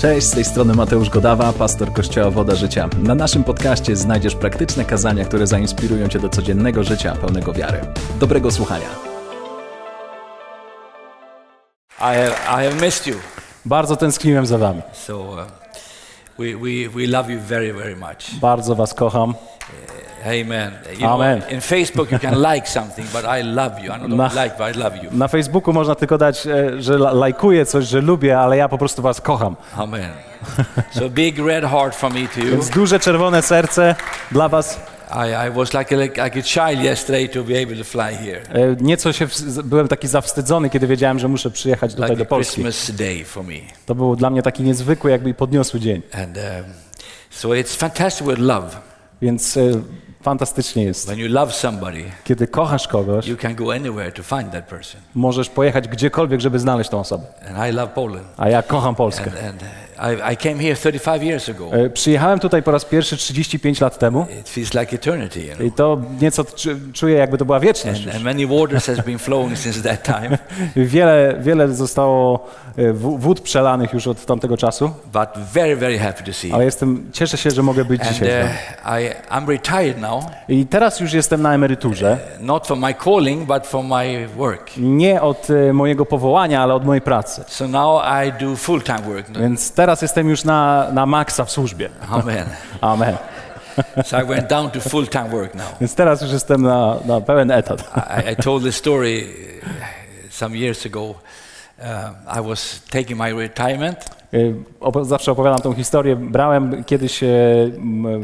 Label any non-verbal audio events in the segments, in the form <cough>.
Cześć, z tej strony Mateusz Godawa, pastor Kościoła Woda Życia. Na naszym podcaście znajdziesz praktyczne kazania, które zainspirują cię do codziennego życia pełnego wiary. Dobrego słuchania. I have, I have missed you. Bardzo tęskniłem za wami. So uh, we, we, we love you very, very much. Bardzo was kocham. Amen. You Amen. Know, in Facebook, you can like something, but I love you. I don't Na- like, but I love you. Na Facebooku można tylko dać, e, że la- lajkuję coś, że lubię, ale ja po prostu was kocham. Amen. so big red heart from me to you. Więc duże czerwone serce dla was. Nieco się, byłem taki zawstydzony, kiedy wiedziałem, że muszę przyjechać tutaj Like do Polski. To był dla mnie taki niezwykły, jakby podniosły dzień. And um, so it's fantastic with love. Więc e, fantastycznie jest. When you love somebody, Kiedy kochasz kogoś, you can go anywhere to find that person. możesz pojechać gdziekolwiek, żeby znaleźć tą osobę. And I love Poland. A ja kocham Polskę. And, and I, I came here 35 years ago. E, Przyjechałem tutaj po raz pierwszy 35 lat temu It feels like eternity, you know. i to nieco czu- czuję, jakby to była wieczność. And, już. and many waters has been flowing since that time. <laughs> Wiele, wiele zostało e, wód przelanych już od tamtego czasu, But very, very happy to see. ale jestem, cieszę się, że mogę być And dzisiaj. uh. I, I'm retired now, I teraz już jestem na emeryturze, not for my calling, but for my work. nie od mojego powołania, ale od mojej pracy. So now I do full-time work. Więc teraz jestem już na, na maksa w służbie. Amen. <laughs> Amen. So I went down to full-time work now. Więc teraz już jestem na, na pełen etat. I, I told this story uh, some years ago. Uh, I was taking my retirement, opo- Zawsze opowiadam tą historię. Brałem kiedyś e,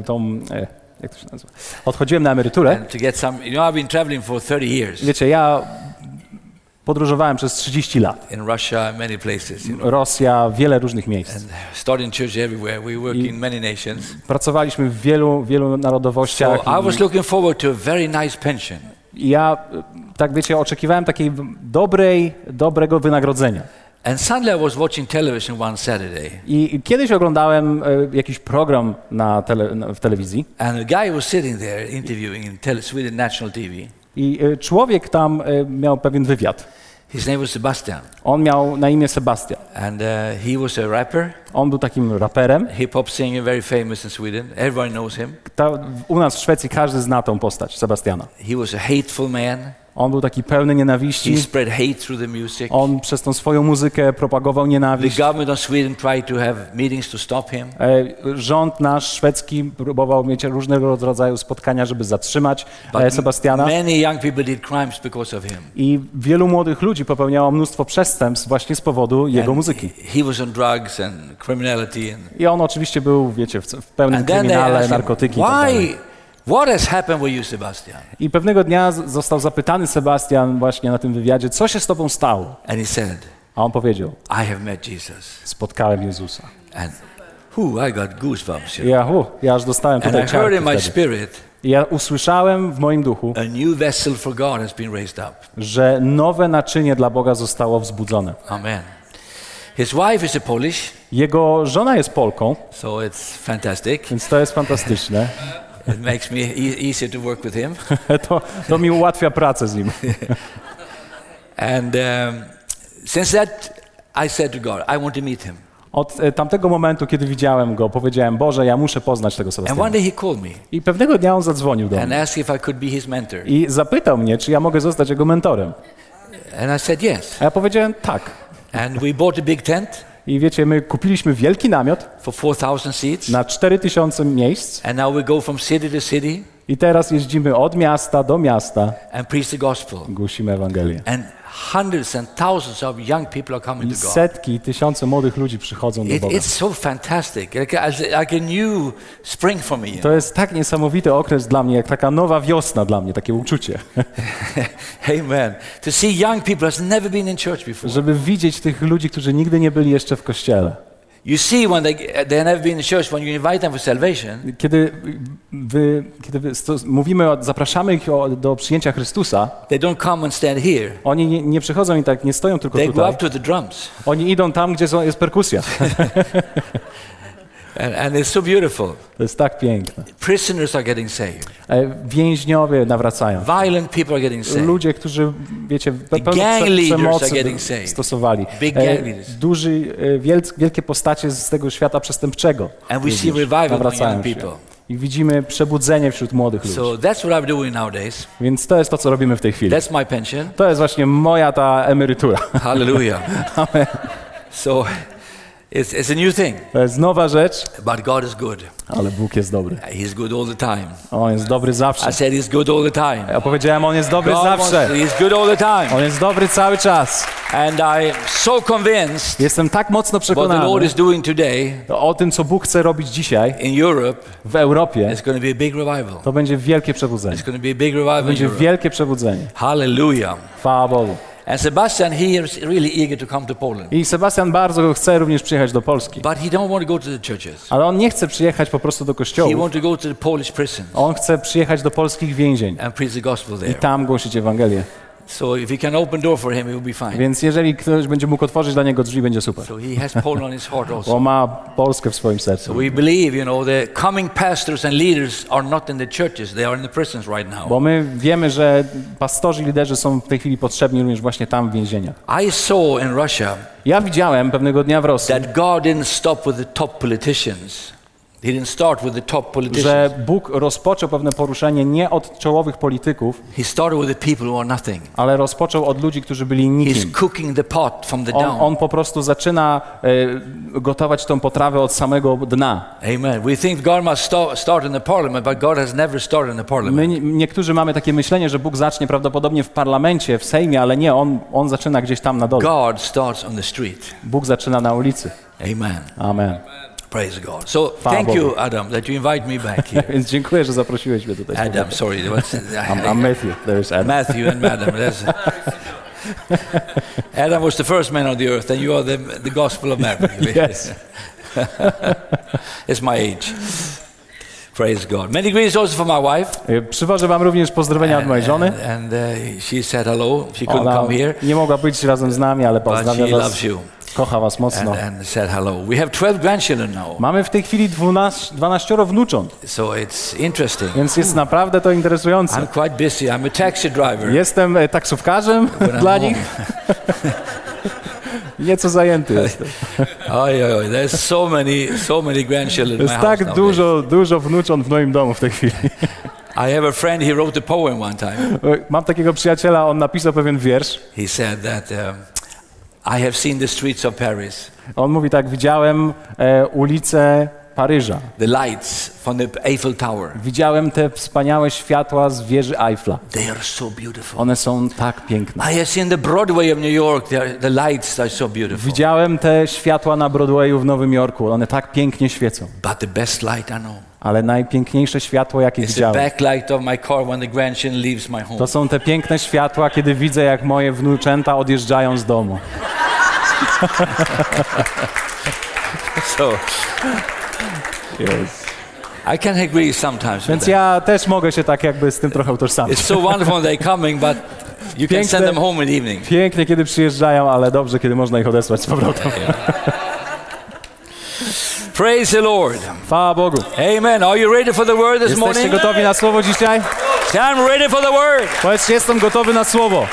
tą, e, jak to się nazywa? Odchodziłem na emeryturę. and to get some, you know, I've been traveling for 30 years Wiecie, ja podróżowałem przez 30 lat. in Russia, many places, you know, Rosja, wiele różnych miejsc. and starting church everywhere. We work in many nations. Pracowaliśmy w wielu, wielu So narodowościach. I was looking forward to a very nice pension. Ja, e, tak wiecie, oczekiwałem takiej dobrej, dobrego wynagrodzenia. And suddenly I was watching television one Saturday, i kiedyś oglądałem e, jakiś program na tele, na, w telewizji and a guy was sitting there interviewing in tele- Sweden National TV. I e, człowiek tam e, miał pewien wywiad. His name was Sebastian, On miał na imię Sebastian. and uh, he was a rapper, On był takim raperem. hip hop singer, very famous in Sweden. Everybody knows him. Ta, u nas w Szwecji każdy zna tą postać, Sebastiana. He was a hateful man. On był taki pełny He nienawiści. spread hate through the music. On przez tą swoją muzykę propagował The nienawiść. government of Sweden tried to have meetings to stop him. E, Rząd nasz szwedzki próbował mieć różnego rodzaju spotkania, żeby zatrzymać e, Sebastiana. many young people did crimes because of him. I wielu młodych ludzi popełniało mnóstwo przestępstw właśnie z powodu jego And muzyki. He was on drugs and criminality. And, I on oczywiście był, wiecie, w, pełnym and kryminale, him, narkotyki i tak dalej. why, what has happened with you, Sebastian? I pewnego dnia został zapytany Sebastian właśnie na tym wywiadzie, co się z tobą stało? And he said, A on powiedział, I have met Jesus. spotkałem Jezusa. And whew, I got goosebumps. Ja, uh, ja aż dostałem And I tutaj heard in my spirit, I ja usłyszałem w moim duchu, a new vessel for God has been raised up. że nowe naczynie dla Boga zostało wzbudzone. Amen. His wife is a Polish, Jego żona jest Polką, so it's fantastic. więc to jest fantastyczne. <laughs> It makes me e- easier to work with him. <laughs> To, to mi ułatwia pracę z nim. <laughs> And um, since that, I said to God, I want to meet him. Od e, tamtego momentu, kiedy widziałem go, powiedziałem, Boże, ja muszę poznać tego Sebastiana. I pewnego dnia on zadzwonił do mnie i zapytał mnie, czy ja mogę zostać jego mentorem. And I said yes. A ja powiedziałem tak. And we bought a big tent I wiecie, my kupiliśmy wielki namiot for 4,000 seats. na 4000 miejsc And now we go from city to city i teraz jeździmy od miasta do miasta, and preach the gospel. głosimy Ewangelię. And hundreds and thousands of young people are coming to God. setki, tysiące młodych ludzi przychodzą do It, Boga. it's so fantastic, like a, like a new spring for me. To jest tak niesamowity okres dla mnie, jak taka nowa wiosna dla mnie, takie uczucie. <laughs> Amen. To see young people has never been in church before. Żeby widzieć tych ludzi, którzy nigdy nie byli jeszcze w kościele. You see, when they they never been in church, when you invite them for salvation, Kiedy, wy, kiedy wy mówimy, o, zapraszamy ich o, do przyjęcia Chrystusa, they don't come and stand here. oni nie, nie przychodzą i tak nie stoją tylko They go tutaj. up to the drums. Oni idą tam, gdzie są, jest perkusja. <laughs> And, and it's so beautiful. To jest tak piękne. Prisoners are getting saved. E, Więźniowie nawracają. Violent people are getting saved. Ludzie, którzy, wiecie, pełno przemocy stosowali. Big E, gang leaders. Duży, e, wielkie postacie z tego świata przestępczego. And we see revival nawracają young people. I widzimy przebudzenie wśród młodych ludzi. So that's what I'm doing nowadays. Więc to jest to, co robimy w tej chwili. That's my pension. To jest właśnie moja ta emerytura. Hallelujah. <laughs> so it's, it's a new thing, To jest nowa rzecz, but God is good. ale Bóg jest dobry. He's good all the time. On jest dobry zawsze. I said He's good all the time. Ja powiedziałem, on jest dobry God wants, zawsze. he's good all the time. On jest dobry cały czas. And so convinced Jestem tak mocno what the Lord przekonany is doing today o tym, co Bóg chce robić dzisiaj in Europe w Europie. is going to be a big revival. To będzie wielkie przebudzenie. It's going to be a big revival in Będzie wielkie przebudzenie. Hallelujah. Chwała Bogu. And Sebastian, he is really eager to come to Poland. I Sebastian bardzo chce również przyjechać do Polski. But he don't want to go to the churches. Ale on nie chce przyjechać po prostu do He kościołów. wants to go to the Polish prisons On chce przyjechać do polskich więzień and preach the gospel i there. tam głosić Ewangelię. So if he can open door for him, will be fine. Więc jeżeli ktoś będzie mógł otworzyć dla niego drzwi, będzie super. So he has Poland on his heart Bo also. ma Polskę w swoim So sercu. we believe, you know, the coming pastors and leaders are not in the churches; they are in the prisons right now. Bo my wiemy, że pastorzy i liderzy są w tej chwili potrzebni również właśnie tam w więzieniach. I saw in Russia Ja widziałem pewnego dnia w Rosji, that God didn't stop with the top politicians. Że. Bóg rozpoczął pewne poruszenie nie od czołowych polityków, ale rozpoczął od ludzi, którzy byli nikim. cooking the pot from the On, on po prostu zaczyna e, gotować tą potrawę od samego dna. Amen. We think God must sta- start in the parliament, but God has never started in the My, parliament. niektórzy mamy takie myślenie, że Bóg zacznie prawdopodobnie w parlamencie, w Sejmie, ale nie, on, on zaczyna gdzieś tam na dole. God starts on the street. Bóg zaczyna na ulicy. Amen. Amen. Praise God. So thank you, Adam, that you invite me back here. <laughs> Więc dziękuję, że zaprosiłeś mnie tutaj. Adam, sorry. what's- <laughs> I'm, I'm Matthew. There's Adam. Matthew and Madam. That's- <laughs> Adam was the first man on the earth, and you are the, the gospel of Matthew. Yes. it's my age. Praise God. Many greetings also for my wife. E, Przywożę wam również pozdrowienia od mojej żony. And, and uh, she said hello. She couldn't Ona come here, nie mogła być razem z nami, ale but pozdrawia she was. loves you Kocha was mocno. and, and said hello. We have 12 grandchildren now, Mamy w tej chwili 12, 12 wnucząt, so it's interesting. więc jest naprawdę to interesujące. I'm quite busy. I'm a taxi driver. Jestem e, taksówkarzem dla nich. <laughs> Nieco zajęty jestem. Oj, oj. There's so many, so many grandchildren Jest tak nowadays. dużo, dużo wnucząt w moim domu w tej chwili. <laughs> I have a friend. He wrote a poem one time. <laughs> Mam takiego przyjaciela, on napisał pewien wiersz. He said that um, I have seen the streets of Paris, On mówi tak, widziałem e, ulice Paryża. the lights from the Eiffel Tower. Widziałem te wspaniałe światła z wieży Eiffla. They are so beautiful. One są tak piękne. I have seen the Broadway of New York. Are, the lights are so beautiful. Widziałem te światła na Broadwayu w Nowym Jorku. One tak pięknie świecą. But the best light I know Ale najpiękniejsze światło, jakie widziałem, to są te piękne światła, kiedy widzę, jak moje wnuczęta odjeżdżają z domu. <laughs> So I can agree sometimes. Więc ja też mogę się tak jakby z tym trochę utożsamić. It's so wonderful they're coming, but you can send Piękne- them home in the evening. Pięknie, kiedy przyjeżdżają, ale dobrze, kiedy można ich odesłać z powrotem. Praise the Lord. Chwała Bogu. Amen. Are you ready for the word this Jesteście morning? gotowi na słowo dzisiaj? I'm ready for the word. Powiedzcie, jestem gotowy na słowo.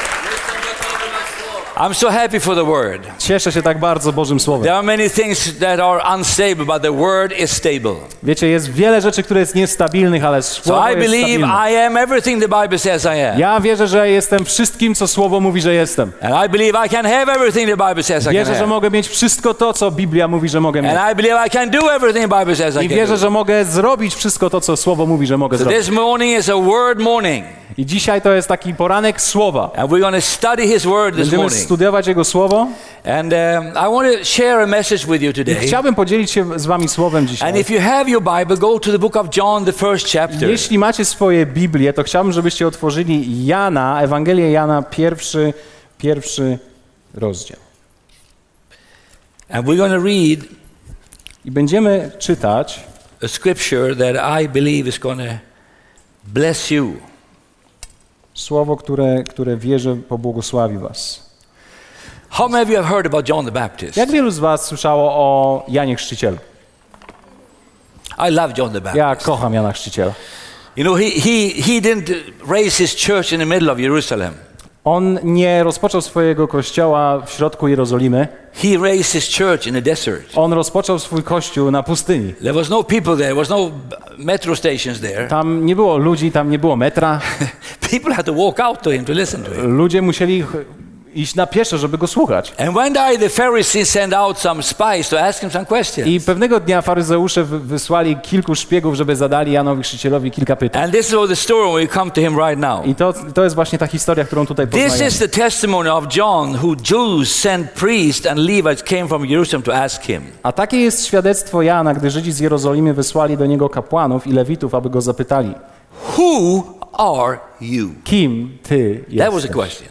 I'm so happy for the word. Cieszę się tak bardzo Bożym Słowem. There are many things that are unstable, but the word is stable. Wiecie, jest wiele rzeczy, które jest niestabilnych, ale So Słowo I jest believe stabilne. I am everything the Bible says I am. Ja wierzę, że jestem wszystkim, co Słowo mówi, że jestem. And I believe I can have everything the Bible says I can Wierzę, że have. mogę mieć wszystko to, co Biblia mówi, że mogę mieć. And I believe I can do everything the Bible says I I can wierzę, do. że mogę zrobić wszystko to, co Słowo mówi, że mogę So zrobić. this morning is a word morning. I dzisiaj to jest taki poranek Słowa. And we're going to study His word this Będziemy morning. studiować Jego Słowo. And um, I want to share a message with you I today. chciałbym podzielić się z wami Słowem And dzisiaj. if you have your Bible, go to the book of John, the first chapter. Jeśli macie swoje Biblię, to chciałbym, żebyście otworzyli Jana, Ewangelię Jana, pierwszy, pierwszy rozdział. And we're going to read I będziemy czytać a scripture that I believe is going to bless you. Słowo, które, które wierzę pobłogosławi was. How many of you have heard about John the Baptist? Jak wielu z was słyszało o Janie Chrzcicielu? I love John the Baptist. Ja kocham Jana Chrzciciela. You know, he, he, he didn't raise his church in the middle of Jerusalem. On nie rozpoczął swojego kościoła w środku Jerozolimy. He raised his church in the desert. On rozpoczął swój kościół na pustyni. There was no people there. Was no metro stations there. Tam nie było ludzi, tam nie było metra. <laughs> People had to walk out to him to listen to him. Ludzie musieli iść na pieszo, żeby go słuchać. I pewnego dnia faryzeusze wy- wysłali kilku szpiegów, żeby zadali Janowi Chrzcicielowi kilka pytań. This. I to, to jest właśnie ta historia, którą tutaj This poznajemy. is the testimony of John, who Jews sent priests and Levites came from Jerusalem to ask him. A takie jest świadectwo Jana, gdy Żydzi z Jerozolimy wysłali do niego kapłanów i lewitów, aby go zapytali, Who are you? kim ty That was jesteś? question.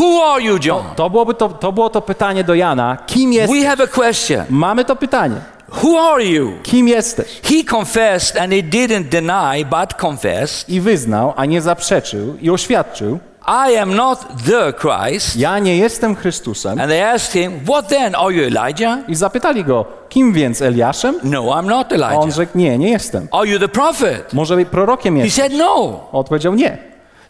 Who are you, John? To, byłoby to, to było to pytanie do Jana, kim jesteś? We have a question. Mamy to pytanie, Who are you? kim jesteś? He confessed and he didn't deny, but confessed, I wyznał, a nie zaprzeczył i oświadczył, I am not the Christ. ja nie jestem Chrystusem. And they asked him, What then? Are you Elijah? I zapytali go, kim więc Eliaszem? No, I'm not A on Elijah. rzekł, nie, nie jestem. Are you the prophet? Może prorokiem He jest? said, No. Odpowiedział nie.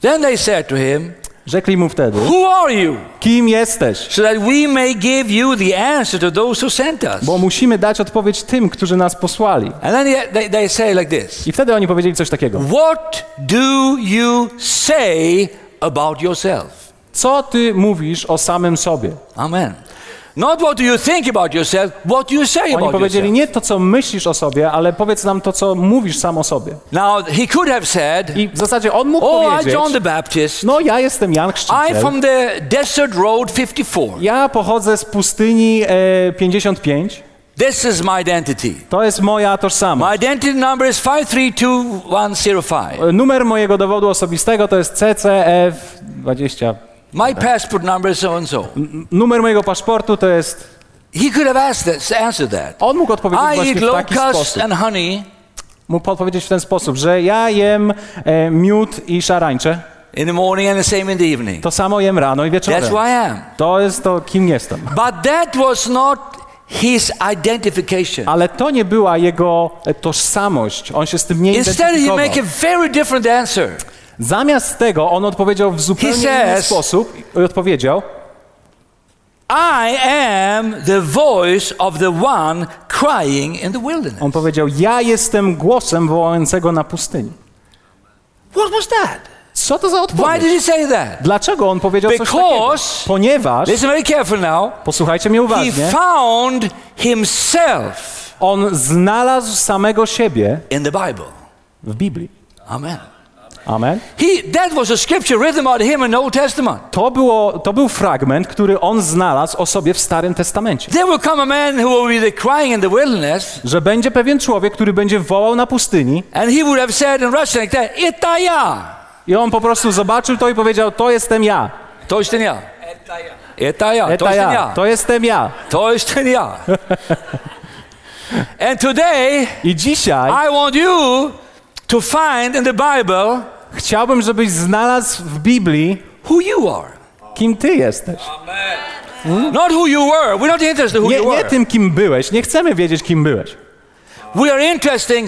Then they said to him, Rzekli mu wtedy, Who are you? kim jesteś? So that we may give you the answer to those who sent us. Bo musimy dać odpowiedź tym, którzy nas posłali. And then they, they, say like this I wtedy oni powiedzieli coś takiego. What do you say about yourself? Co ty mówisz o samym sobie? Amen. Not what you think about yourself, what you say Oni about powiedzieli yourself? nie to, co myślisz o sobie, ale powiedz nam to, co mówisz sam o sobie. Now, he could have said, I w zasadzie on mógł Oh, powiedzieć, John the Baptist. no ja jestem Jan Chrzciciel, from the desert road 54. ja pochodzę z pustyni e, 55, This is my identity. to jest moja tożsamość. My identity number is 532105. E, Numer mojego dowodu osobistego to jest CCF 20. My passport number is so and so. Numer mojego paszportu to jest... He could have asked this, answered that. On mógł odpowiedzieć I właśnie eat w taki locusts sposób. and honey Mógł odpowiedzieć w ten sposób, że ja jem e, miód i szarańcze, in the morning and the same in the evening. to samo jem rano i wieczorem. That's who I am. To jest to, kim jestem. But that was not his identification. Ale to nie była jego tożsamość. On się z tym nie Instead, he identyfikował. make a very different answer. Zamiast tego on odpowiedział w zupełnie He inny sposób i odpowiedział I am the voice of the one crying in the wilderness. on powiedział ja jestem głosem wołającego na pustyni. What was that? Co to za Why odpowiedź? did he say that? Dlaczego on powiedział coś takiego? Because- Ponieważ, Listen very careful now. posłuchajcie mnie He uważnie, found himself on znalazł samego siebie in the Bible. w Biblii. Amen. Amen. He, that was a scripture rhythm out of him in the Old Testament. To, było, to był fragment, który on znalazł o sobie w Starym Testamencie. There will come a man who will be crying in the wilderness. Że będzie pewien człowiek, który będzie wołał na pustyni. And he would have said in Russian like that, "Eta ja." I on po prostu zobaczył to i powiedział: "To jestem ja." To jestem ja. Eta ja. Eta ja. To ja. ja. To jestem ja. To jestem ja. <laughs> And today, I dzisiaj I want you to find in the Bible chciałbym, żebyś znalazł w Biblii, who you are. kim ty jesteś. Not who you were. We're not interested who Nie, you nie were. tym, kim byłeś. Nie chcemy wiedzieć, kim byłeś. We are interested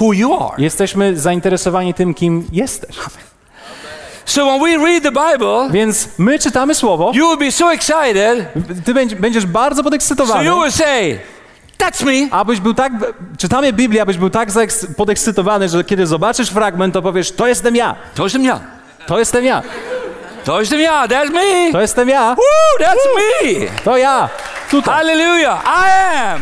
who you are. Jesteśmy zainteresowani tym, kim jesteś. So when we read the Bible, Więc my czytamy słowo, you will be so excited, ty będziesz- bardzo so podekscytowany, you will say, "That's me." abyś był tak, czytamy Biblię, abyś był tak podekscytowany, że kiedy zobaczysz fragment, to powiesz, to jestem ja, To jestem ja. to jestem ja, To jestem ja. That's me. to jestem ja, Woo, that's me. to ja, tutaj, Hallelujah. I am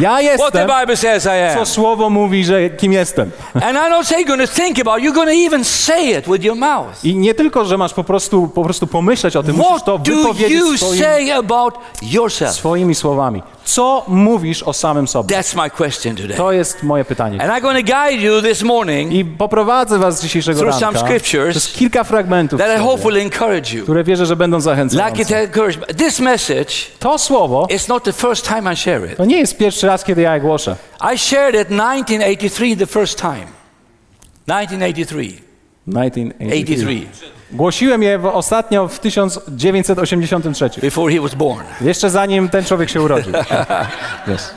ja what the jestem, Bible says I co am. słowo mówi, że kim jestem. And I don't say you're to think about you're to even say it with your mouth. I nie tylko, że masz po prostu, po prostu pomyśleć o tym, musisz to What do wypowiedzieć you swoim, say about yourself? swoimi słowami. Co mówisz o samym sobie? That's my question today. To jest moje pytanie. And I'm going to guide you this morning I poprowadzę was dzisiejszego Through ranka some scriptures przez kilka fragmentów, that I hope will encourage you. które wierzę, że będą Like it zachęcające. encouraged. This message To słowo not the first time I share it. to nie jest pierwszy raz, kiedy ja je głoszę. I shared it 1983 the first time. 1983. 1983. 83. Głosiłem je w, ostatnio w 1983. Before he was born. Jeszcze zanim ten człowiek się urodził. <laughs> Yes.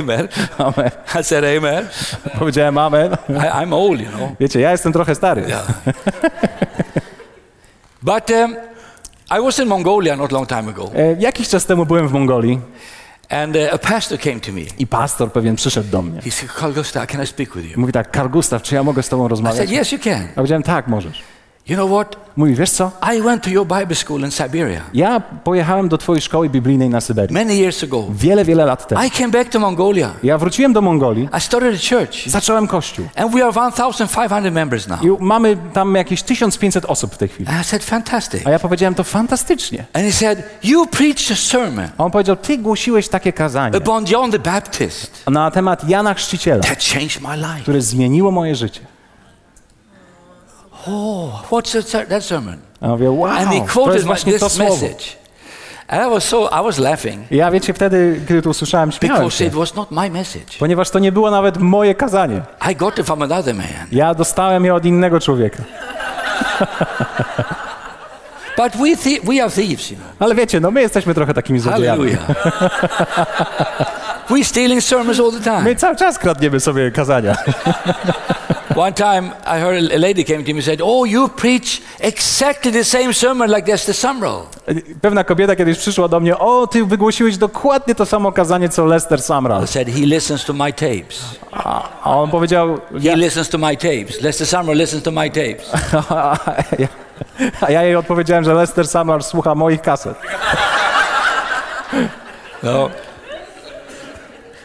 amen. Amen. I said amen. Powiedziałem amen. I, I'm old, you know. Wiecie, ja jestem trochę stary. Yeah. but um, I was in Mongolia not long time ago, E, Jakiś czas temu byłem w Mongolii and uh, a pastor came to me. i pastor pewien przyszedł do mnie. He said, Carl Gustav, can I speak with you? Mówi tak, Karl Gustav, czy ja mogę z tobą I rozmawiać? said, yes, you can. Ja powiedziałem, tak, możesz. You know what? Mówi, wiesz co? I went to your Bible school in Siberia Ja pojechałem do twojej szkoły biblijnej na Syberii. many years ago. Wiele, wiele lat temu. I came back to Mongolia. Ja wróciłem do Mongolii, I started a church, zacząłem kościół. and we are 1,500 members now. I mamy tam jakieś 1500 osób w tej chwili. And I said, fantastic. A ja powiedziałem, to fantastycznie. And he said, you preached a sermon A on powiedział, ty głosiłeś takie kazanie upon John the Baptist na temat Jana Chrzciciela, that changed my life. które zmieniło moje życie. Oh, what's that, that sermon? A mówię, wow, and he to quoted jest my, właśnie to słowo. message. And I was so, I was laughing I ja wiecie, wtedy, kiedy to usłyszałem, śmiałem because się, it was not my message. ponieważ to nie było nawet moje kazanie. I got it from another man. Ja dostałem je od innego człowieka. But we, thi- we are thieves, you know. Ale wiecie, no my jesteśmy trochę takimi złodziejami. Hallelujah. <laughs> we stealing sermons all the time. My cały czas kradniemy sobie kazania. <laughs> One time I heard a lady came to me and said, Oh, you preach exactly the same sermon like Esther Sumrall. Pewna kobieta kiedyś przyszła do mnie, o, ty wygłosiłeś dokładnie to samo kazanie, co Lester Samral. I said, He listens to my tapes. A a on powiedział, He listens to my tapes. Lester Sumrall listens to my tapes. <laughs> a ja jej odpowiedziałem, że Lester Samral słucha moich kaset. No.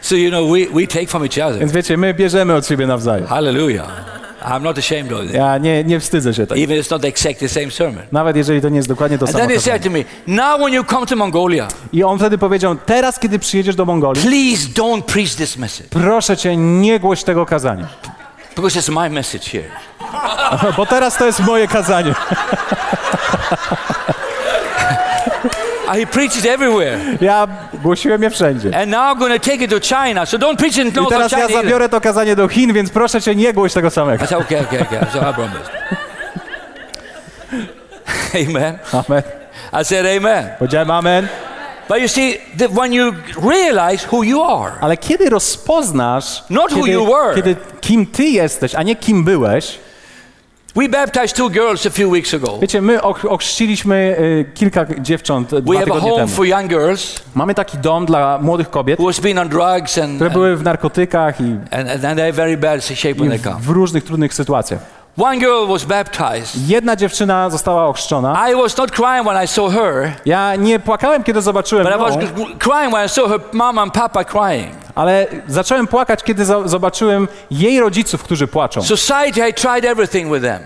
So, you know, we, we take from each other. Więc wiecie, my bierzemy od siebie nawzajem. Hallelujah. I'm not ashamed of it. Ja nie, nie wstydzę się tego. Even it's not exactly the same sermon. Nawet jeżeli to nie jest dokładnie to And samo then he said to me, Now when you come to Mongolia, I on wtedy powiedział, teraz kiedy przyjedziesz do Mongolii, please don't preach this message proszę cię, nie głoś tego kazania. because it's my message here. <laughs> Bo teraz to jest moje kazanie. <laughs> He preaches everywhere. Ja głosiłem je wszędzie. And now I'm going to take it to China. So don't preach in I North teraz ja China. either. zabiorę to kazanie do Chin, więc proszę cię, nie głoś tego samego. I said, okay, okay, okay. So I promise. <laughs> amen. Amen. I said, amen. Powiedziałem amen. But you see, that when you realize who you are, Ale kiedy rozpoznasz, Not who kiedy, you were. kiedy kim ty jesteś, a nie kim byłeś, we baptized two girls a few weeks ago. wiecie, my och- ochrzciliśmy y, kilka dziewcząt y, We dwa have a tygodnie home temu. for young girls Mamy taki dom dla młodych kobiet, who has been on drugs and, które były w narkotykach i, and, and they're very bad shape when i they come. w różnych trudnych sytuacjach. One girl was baptized. Jedna dziewczyna została ochrzczona. I was not crying when I saw her, Ja nie płakałem, kiedy zobaczyłem but I was ją, crying when I saw her mom and papa crying. ale zacząłem płakać, kiedy zobaczyłem jej rodziców, którzy płaczą. Society tried everything with them.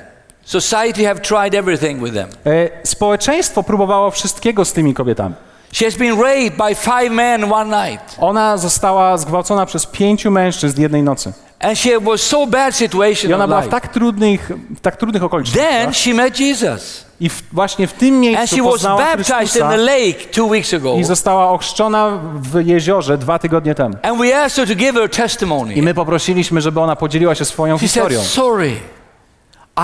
Society have tried everything with them. E, Społeczeństwo próbowało wszystkiego z tymi kobietami. She has been raped by five men one night. Ona została zgwałcona przez pięciu mężczyzn jednej nocy. And she was so bad situation I ona była w tak trudnych, w tak trudnych okolicznościach. Then she met Jesus. I w, właśnie w tym And miejscu poznała Chrystusa the lake two weeks ago. i została ochrzczona w jeziorze dwa tygodnie temu. And we asked her to give her I testimony. my poprosiliśmy, żeby ona podzieliła się swoją She said, historią. sorry,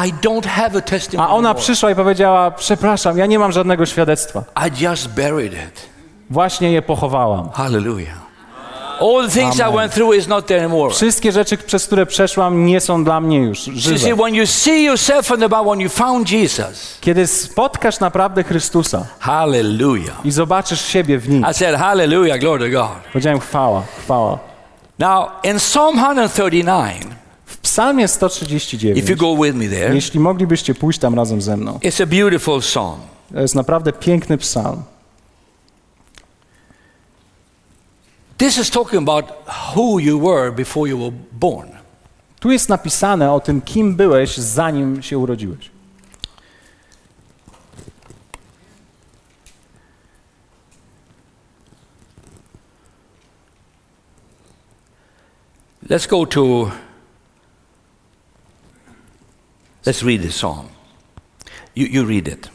I don't have a testimony A ona przyszła i powiedziała, przepraszam, ja nie mam żadnego świadectwa. I just buried it. Właśnie je pochowałam. Hallelujah. All the things I Amen. went through is not there anymore. Wszystkie rzeczy, przez które przeszłam, nie są dla mnie już see, żywe. when you see yourself in the Bible, when you found Jesus, Kiedy spotkasz naprawdę Chrystusa hallelujah. i zobaczysz siebie w Nim, I said, hallelujah, glory to God. powiedziałem chwała, chwała. Now, in Psalm 139, W psalmie if you 139, go with me there, jeśli moglibyście pójść tam razem ze mną, it's a beautiful psalm. to jest naprawdę piękny psalm. This is talking about who you were before you were born. Tu jest napisane o tym, kim byłeś, zanim się urodziłeś. Let's go to, let's read the psalm. You, you read it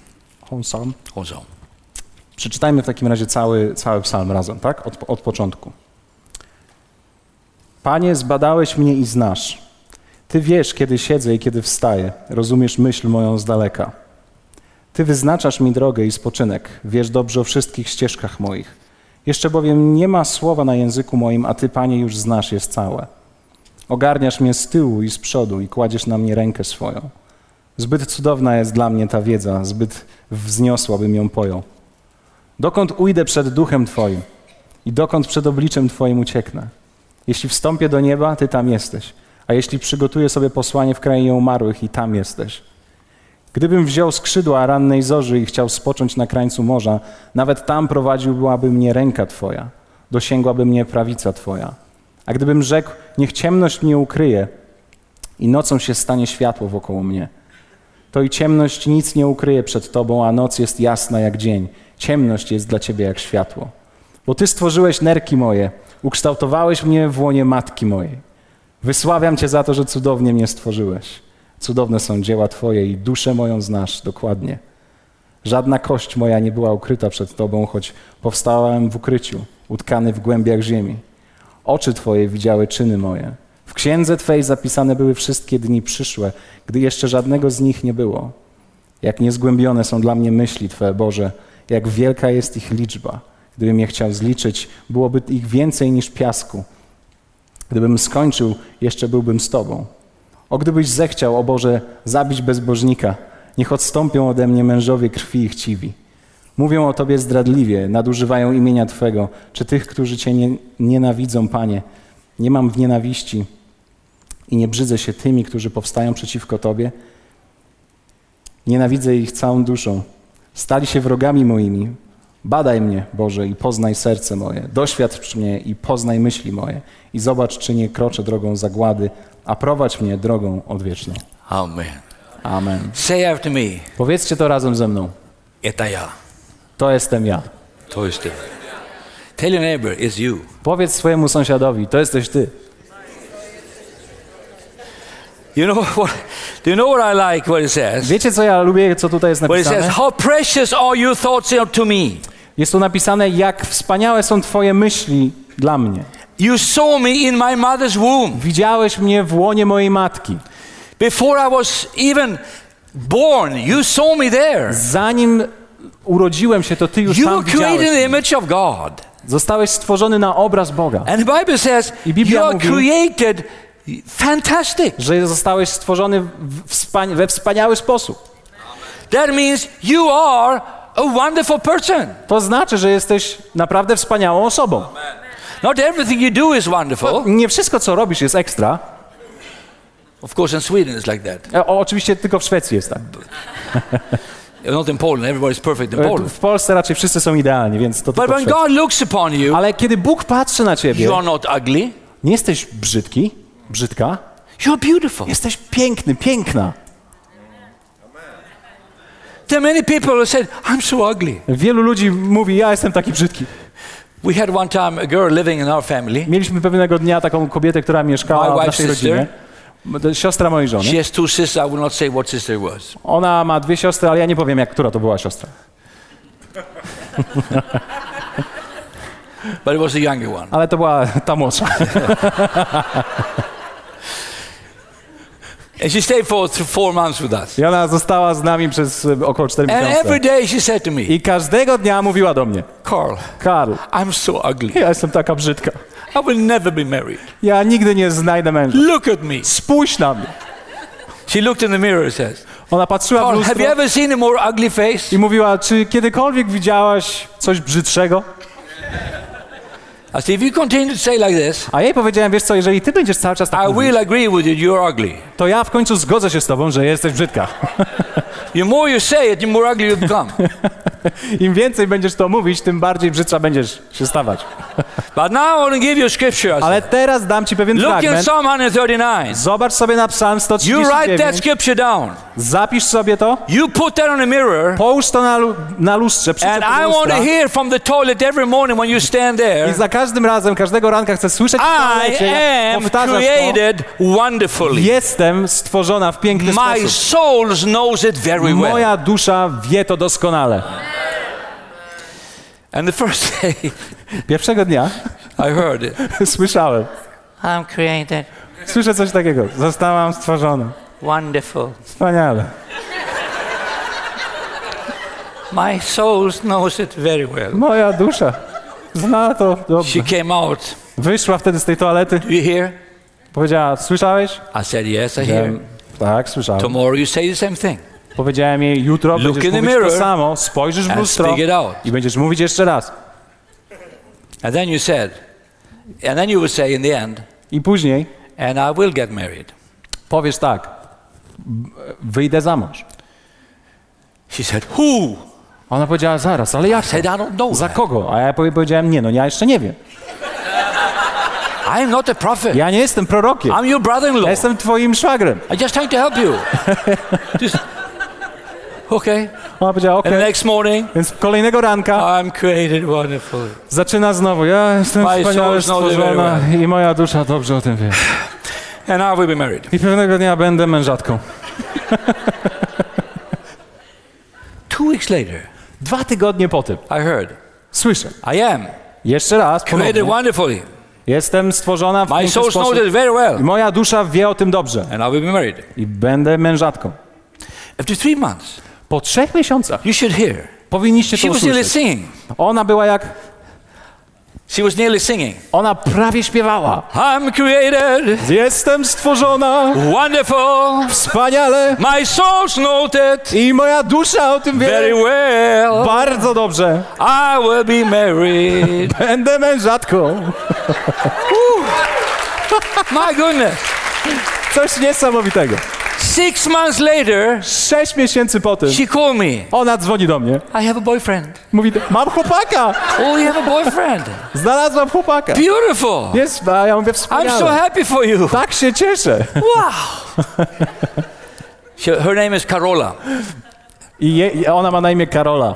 On psalm. also. Przeczytajmy w takim razie cały, cały psalm razem, tak? Od, od początku. Panie, zbadałeś mnie i znasz. Ty wiesz, kiedy siedzę i kiedy wstaję. Rozumiesz myśl moją z daleka. Ty wyznaczasz mi drogę i spoczynek. Wiesz dobrze o wszystkich ścieżkach moich. Jeszcze bowiem nie ma słowa na języku moim, a Ty, Panie, już znasz je całe. Ogarniasz mnie z tyłu i z przodu i kładziesz na mnie rękę swoją. Zbyt cudowna jest dla mnie ta wiedza, zbyt wzniosła bym ją pojął. Dokąd ujdę przed duchem Twoim i dokąd przed obliczem Twoim ucieknę? Jeśli wstąpię do nieba, Ty tam jesteś, a jeśli przygotuję sobie posłanie w krainie umarłych i tam jesteś. Gdybym wziął skrzydła rannej zorzy i chciał spocząć na krańcu morza, nawet tam prowadziłaby mnie ręka Twoja, dosięgłaby mnie prawica Twoja. A gdybym rzekł, niech ciemność mnie ukryje i nocą się stanie światło wokoło mnie, to i ciemność nic nie ukryje przed Tobą, a noc jest jasna jak dzień. Ciemność jest dla Ciebie jak światło. Bo Ty stworzyłeś nerki moje, ukształtowałeś mnie w łonie matki mojej. Wysławiam Cię za to, że cudownie mnie stworzyłeś. Cudowne są dzieła Twoje i duszę moją znasz dokładnie. Żadna kość moja nie była ukryta przed Tobą, choć powstałem w ukryciu, utkany w głębiach ziemi. Oczy Twoje widziały czyny moje. W księdze Twej zapisane były wszystkie dni przyszłe, gdy jeszcze żadnego z nich nie było. Jak niezgłębione są dla mnie myśli Twe, Boże, jak wielka jest ich liczba. Gdybym je chciał zliczyć, byłoby ich więcej niż piasku. Gdybym skończył, jeszcze byłbym z Tobą. O gdybyś zechciał, o Boże, zabić bezbożnika, niech odstąpią ode mnie mężowie krwi i chciwi. Mówią o Tobie zdradliwie, nadużywają imienia Twego, czy tych, którzy Cię nie, nienawidzą, Panie. Nie mam w nienawiści i nie brzydzę się tymi, którzy powstają przeciwko Tobie. Nienawidzę ich całą duszą. Stali się wrogami moimi. Badaj mnie, Boże, i poznaj serce moje. Doświadcz mnie i poznaj myśli moje. I zobacz, czy nie kroczę drogą zagłady, a prowadź mnie drogą odwieczną. Amen. Amen. Say after me, Powiedzcie to razem ze mną. Eta ja. To jestem ja. To jest ty. Tell your neighbor, it's you. Powiedz swojemu sąsiadowi, to jesteś ty. You know <laughs> what? Do you know what I like? What it says? Wiecie, co ja lubię, co tutaj jest What it says? napisane? How precious are your thoughts to me? Jest tu napisane, jak wspaniałe są Twoje myśli dla mnie. You saw me in my mother's womb. Widziałeś mnie w łonie mojej matki. Before I was even born, you saw me there. Zanim urodziłem się, to Ty już You tam widziałeś. image of God. Zostałeś stworzony na obraz Boga. And the Bible says I Biblia you are mówi- created fantastic. Że zostałeś stworzony wspania- we wspaniały sposób. That means you are a wonderful person. To znaczy, że jesteś naprawdę wspaniałą osobą. Not everything you do is wonderful. Nie wszystko, co robisz, jest ekstra. Of course, in Sweden it's like that. O, oczywiście tylko w Szwecji jest tak. Not in Poland. Everybody's perfect in E, Poland. W Polsce raczej wszyscy są idealni, więc to But when. God looks upon you, Ale kiedy Bóg patrzy na ciebie, you are not ugly. nie jesteś brzydki, brzydka, You're beautiful. jesteś piękny, piękna. There many people who said, I'm so ugly. Wielu ludzi mówi, ja jestem taki brzydki. We had one time a girl living in our family. Mieliśmy pewnego dnia taką kobietę, która My mieszkała w naszej sister. rodzinie. Siostra mojej żony. She has two sisters. I will not say what sister was. Ona ma dwie siostry, ale ja nie powiem, jak która to była siostra. But it was the younger one. Ale to była ta młodsza. <laughs> And she stayed for four months with us. I ona została z nami przez e, około 4 And every miesiące. day she said to me, I każdego dnia mówiła do mnie, Carl, Karl, I'm so ugly. ja jestem taka brzydka. I will never be married. Ja nigdy nie znajdę męża. Look at me. Spójrz na mnie. She looked in the mirror and says, Ona patrzyła w Carl, have you lustro ever seen a more ugly face? i mówiła, czy kiedykolwiek widziałaś coś brzydszego? I said, if you continue to say like this, A jej powiedziałem, wiesz co, jeżeli ty będziesz cały czas tak I mówić, will agree with you, you're ugly. To ja w końcu zgodzę się z tobą, że jesteś brzydka. The more you say it, the more ugly you become. <laughs> Im więcej będziesz to mówić, tym bardziej brzydsza będziesz się stawać. But now I to give you scripture. I Ale teraz dam ci pewien Look in fragment. Psalm 139. Zobacz sobie na psalm You write that 139. scripture down. Zapisz sobie to, You put that on a mirror. połóż to na, na lustrze, And I want to hear from the toilet every morning when you stand I there. za każdym razem, każdego ranka chcę słyszeć w I toalecie, jak am powtarzasz to. created wonderfully. Jestem stworzona w piękny My sposób. soul knows it very well. Moja dusza wie to doskonale. And the first day <laughs> Pierwszego dnia I heard it, <laughs> słyszałem, I'm created słyszę coś takiego. Zostałam stworzona. wonderful. Wspaniale. My soul knows it very well. Moja dusza Zna to dobrze. She came out. Wyszła wtedy z tej toalety, Do you hear? Powiedziała, słyszałeś? I said, Yes, I hear. Tak, słyszałem. Tomorrow you say the same thing. Powiedziałem jej, jutro Look będziesz in the mówić to samo, spojrzysz w lustro i będziesz mówić jeszcze raz. And then you said, and then you would say in the end, I później and I will get married. powiesz tak, "B- wyjdę za mąż. She said, Who? Ona powiedziała, zaraz, ale jak? I said, I don't know. Za kogo? A ja powie- powiedziałem, nie, no ja jeszcze nie wiem. I am not a prophet. Ja nie jestem prorokiem. I'm your brother-in-law. Jestem twoim szwagrem. I just trying to help you. <laughs> just okay. Ona powiedziała, And the okej. next morning, Więc kolejnego ranka I'm created wonderfully. zaczyna znowu, ja jestem My wspaniale stworzona i moja dusza dobrze o tym wie. And I will be married. I pewnego dnia będę mężatką. Two weeks later, Dwa tygodnie po tym I heard, słyszę, I am jeszcze raz, created wonderfully. Jestem stworzona w My piękny soul knows it very I well. moja dusza wie o tym dobrze. And I will be married. I będę mężatką. After three months, Po trzech miesiącach you should hear. powinniście She to was usłyszeć. singing. Ona była jak, She was nearly singing. ona prawie śpiewała. I'm created Jestem stworzona wonderful. wspaniale My soul knows it i moja dusza o tym very wie well. bardzo dobrze. I will be married. <laughs> Będę mężatką. My goodness. Coś niesamowitego. Six months later, Sześć miesięcy po tym she called me. ona dzwoni do mnie. I have a boyfriend. Mówi, mam chłopaka. Oh, you have a boyfriend. Znalazłam chłopaka. Beautiful. Jest, a ja mówię, I'm so wspaniale. happy for you. Tak się cieszę. Wow. <laughs> Her name is Carola. I, je, I ona ma na imię Karola.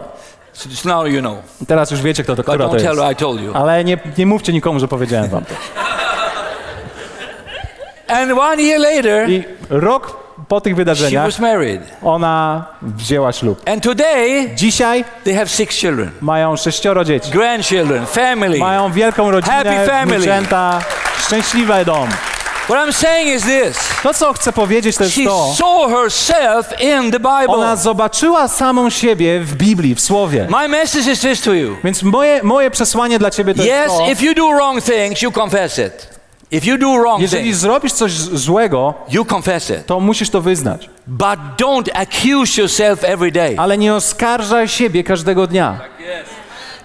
So now you know. Teraz już wiecie, kto to, która to tell jest. her I told you. Ale nie, nie mówcie nikomu, że powiedziałem wam to. And one year later, I rok po tych she wydarzeniach was married. ona wzięła ślub. And today, Dzisiaj they have six children, mają sześcioro dzieci. grandchildren, family. Mają wielką rodzinę, Happy family. wnuczęta, szczęśliwy dom. What I'm saying is this. To, co chcę powiedzieć, to jest She to, saw herself in the Bible. ona zobaczyła samą siebie w Biblii, w Słowie. My message is this to you. Więc moje, moje przesłanie dla ciebie to Yes, jest to, if you do wrong things, you confess it. If you do wrong jeżeli things, zrobisz coś złego, you confess it. to musisz to wyznać. But don't accuse yourself every day. Ale nie oskarżaj siebie każdego dnia.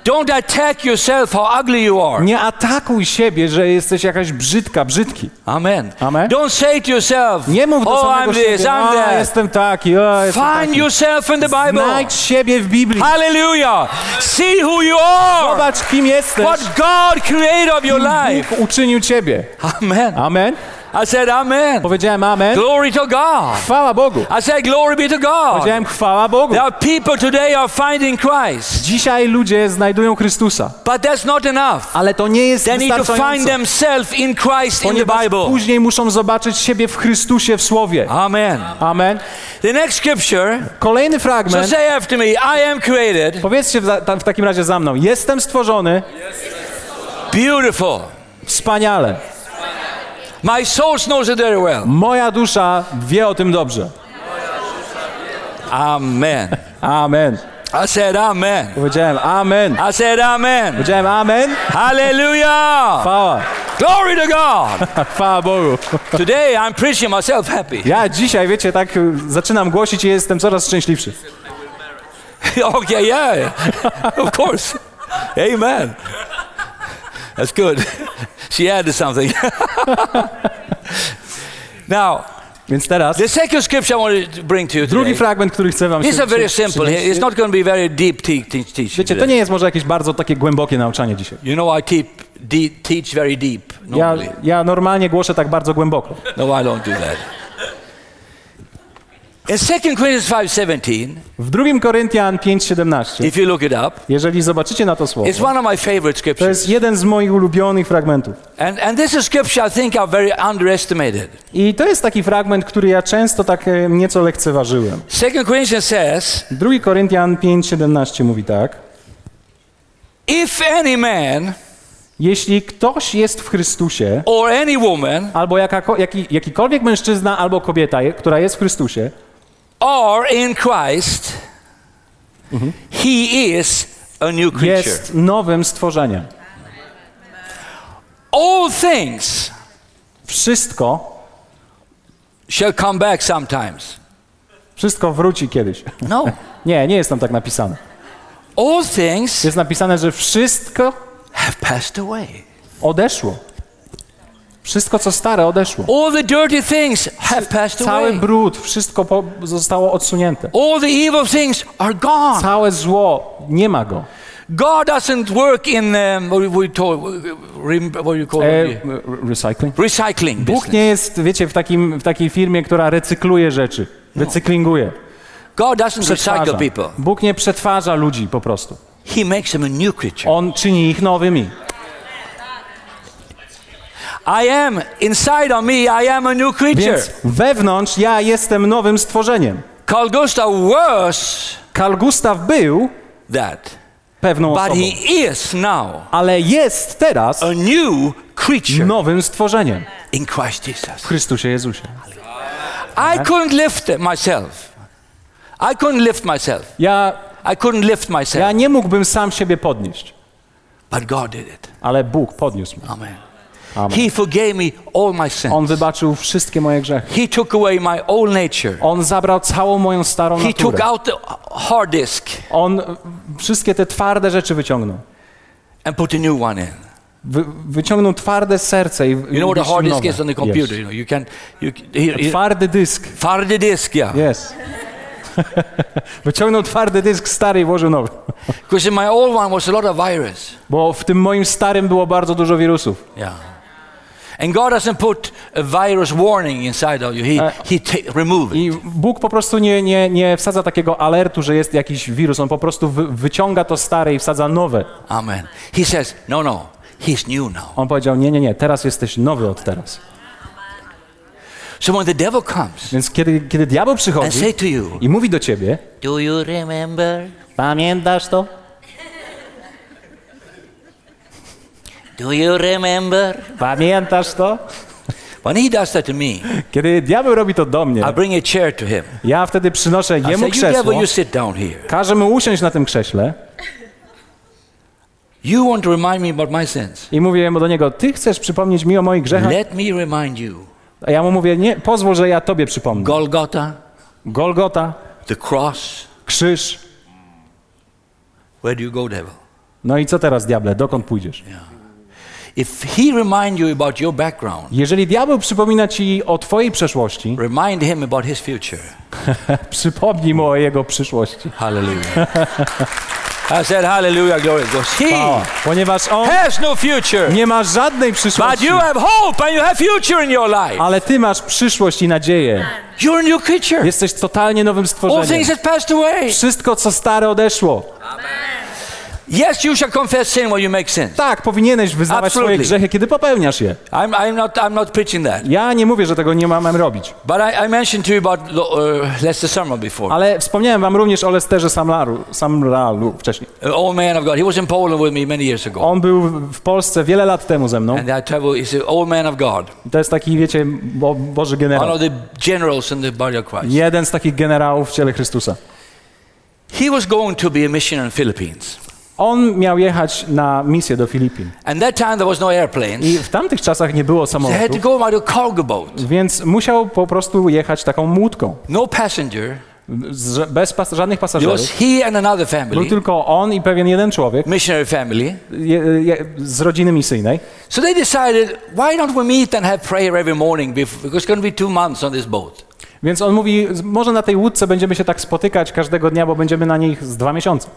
Don't attack yourself how ugly you are. Nie atakuj siebie, że jesteś jakaś brzydka, brzydki. Amen. Amen. Don't say to yourself, Nie mów do oh, samego I'm siebie, this, I'm that. jestem taki, o, jestem Find taki. yourself in the Bible. Znajdź siebie w Biblii. Hallelujah. See who you are. Zobacz, kim jesteś. What God created of your life. Bóg uczynił ciebie. Amen. Amen. I said amen. Powiedziałem amen. Glory to God. Chwała Bogu. I said glory be to God. Powiedziałem chwała Bogu. There are people today are finding Christ. Dzisiaj ludzie znajdują Chrystusa. But that's not enough. Ale to nie jest They need to find themselves in Christ in the Bible. później muszą zobaczyć siebie w Chrystusie w Słowie. Amen. Amen. The next scripture. Kolejny So fragment. say after me, I am created. Powiedzcie w, ta- w takim razie za mną. Jestem stworzony Beautiful. wspaniale. My soul knows it very well. Moja dusza wie o tym dobrze. Amen. Amen. I said amen. Powiedziałem amen. I said amen. Powiedziałem amen. Hallelujah. Chwała. Glory to God. <laughs> Chwała Bogu. Today I'm preaching myself happy. Ja dzisiaj, wiecie, tak y, zaczynam głosić i jestem coraz szczęśliwszy. <laughs> okay, yeah. of course. Amen. That's good. She added something. <laughs> now, Więc teraz the second scripture I want to bring to you drugi today. fragment, który chcę wam These się are very simple. It's not going to be very deep te- te- teaching. Wiecie, to nie jest może jakieś bardzo takie głębokie nauczanie dzisiaj. You know, I keep teach very deep Ja, normally. ja normalnie głoszę tak bardzo głęboko. No, I don't do that. In 2 Corinthians 5:17, W 2 Koryntian 5:17, if you look it up, jeżeli zobaczycie na to słowo, to jest jeden z moich ulubionych fragmentów. And, and this is scripture I think are very underestimated. I to jest taki fragment, który ja często tak e, nieco lekceważyłem. 2 Corinthians says, 2 Koryntian 5:17 mówi tak: if any man Jeśli ktoś jest w Chrystusie, or any woman albo jakako, jaki, jakikolwiek mężczyzna albo kobieta, która jest w Chrystusie, are in Christ, he is a new creature. jest nowym stworzeniem. All things Wszystko, shall come back sometimes. wszystko wróci kiedyś. No. <laughs> Nie, nie jest tam tak napisane. All things Jest napisane, że wszystko have passed away. odeszło. Wszystko, co stare, odeszło. All the dirty things have passed Cały away. brud, wszystko po, zostało odsunięte. All the evil things are gone. Całe zło, nie ma go. God doesn't work in um, what we rem- what you call E, it? recycling? Recycling Bóg business. nie jest, wiecie, w, takim, w takiej firmie, która recykluje rzeczy, recyklinguje, God doesn't przetwarza. recycle people. Bóg nie przetwarza ludzi po prostu. He makes them a new creature. On czyni ich nowymi. I am inside of me. I am a new creature. Więc wewnątrz ja jestem nowym stworzeniem. Carl Gustav was Carl Gustav był that, pewną but osobą, he is now ale jest teraz a new creature nowym stworzeniem in Christ w Jesus. Chrystusie Jezusie. I couldn't lift myself. I couldn't lift myself. Ja, I couldn't lift ja myself. nie mógłbym sam siebie podnieść, But God did it. ale Bóg podniósł mnie. Amen. Amen. He forgave me all my On sins. wybaczył wszystkie moje grzechy. He took away my old nature. On zabrał całą moją starą He took naturę. out the hard disk On wszystkie te twarde rzeczy wyciągnął. and put a new one in. Wy, wyciągnął twarde serce i You know what a hard disk is on the computer? Yes. You know, you can, you, here, here, Twardy dysk. hard disk, yeah. Jest. <laughs> Wyciągnął twardy dysk stary i włożył nowy. <laughs> Because in my old one was a lot of virus. Bo w tym moim starym było bardzo dużo wirusów. Yeah. And God doesn't put a virus warning inside of you. He, Uh, he remove it. I Bóg po prostu nie, nie, nie wsadza takiego alertu, że jest jakiś wirus. On po prostu wy, wyciąga to stare i wsadza nowe. Amen. He says, no, no, he's new now. On powiedział, nie, nie, nie, teraz jesteś nowy od teraz. So when the devil comes Więc kiedy, kiedy diabeł and przychodzi say to you, i mówi do ciebie, Do you remember? pamiętasz to? Do you remember? Pamiętasz to? when he does that to me, Kiedy diabeł robi to do mnie, I bring a chair to him. ja wtedy przynoszę I say, jemu you devil, krzesło, you sit down here. każę mu usiąść na tym krześle You want to remind me about my sins. i mówię mu do niego, ty chcesz przypomnieć mi o moich grzechach? Let me remind you. A ja mu mówię, nie, pozwól, że ja tobie przypomnę. Golgotha, Golgota, the cross. krzyż. Where do you go, devil? No i co teraz, diable, dokąd pójdziesz? If he remind you about your background, Jeżeli diabeł przypomina ci o twojej przeszłości, remind him about his future. <laughs> przypomnij mu o jego przyszłości. Hallelujah. <laughs> I said hallelujah, glory God. He O, ponieważ on has no future. nie ma żadnej But przyszłości, you have hope and you have future in your life. ale ty masz przyszłość i nadzieję. You're a new creature. Jesteś totalnie nowym All stworzeniem. things have passed away. Wszystko, co stare, odeszło. Yes, you shall confess sin when you make sins. Tak, powinieneś wyznawać swoje Absolutely. grzechy, kiedy popełniasz je. I'm, I'm, not, I'm not preaching that. Ja nie mówię, że tego nie mam robić. But I, I mentioned to you about uh, Lester Summer before. Ale wspomniałem wam również o Lesterze Samlaru, Samralu wcześniej. Old man of God. He was in Poland with me many years ago. On był w Polsce wiele lat temu ze mną. And I traveled, he's an old man of God. I To jest taki, wiecie, bo, Boży One generał. of the generals in the body of Christ. Jeden z takich generałów w ciele Chrystusa. He was going to be a missionary in Philippines. On miał jechać na misję do Filipin. And that time there was no. I w tamtych czasach nie było samolotów, więc musiał po prostu jechać taką łódką. No passenger. Z, bez pas, żadnych pasażerów. Był tylko on i pewien jeden człowiek missionary family. je, je, z rodziny misyjnej. So they decided, why don't we meet and have prayer every morning because it's going to be two months on this boat. Więc on mówi, może na tej łódce będziemy się tak spotykać każdego dnia, bo będziemy na nich z dwa miesiące.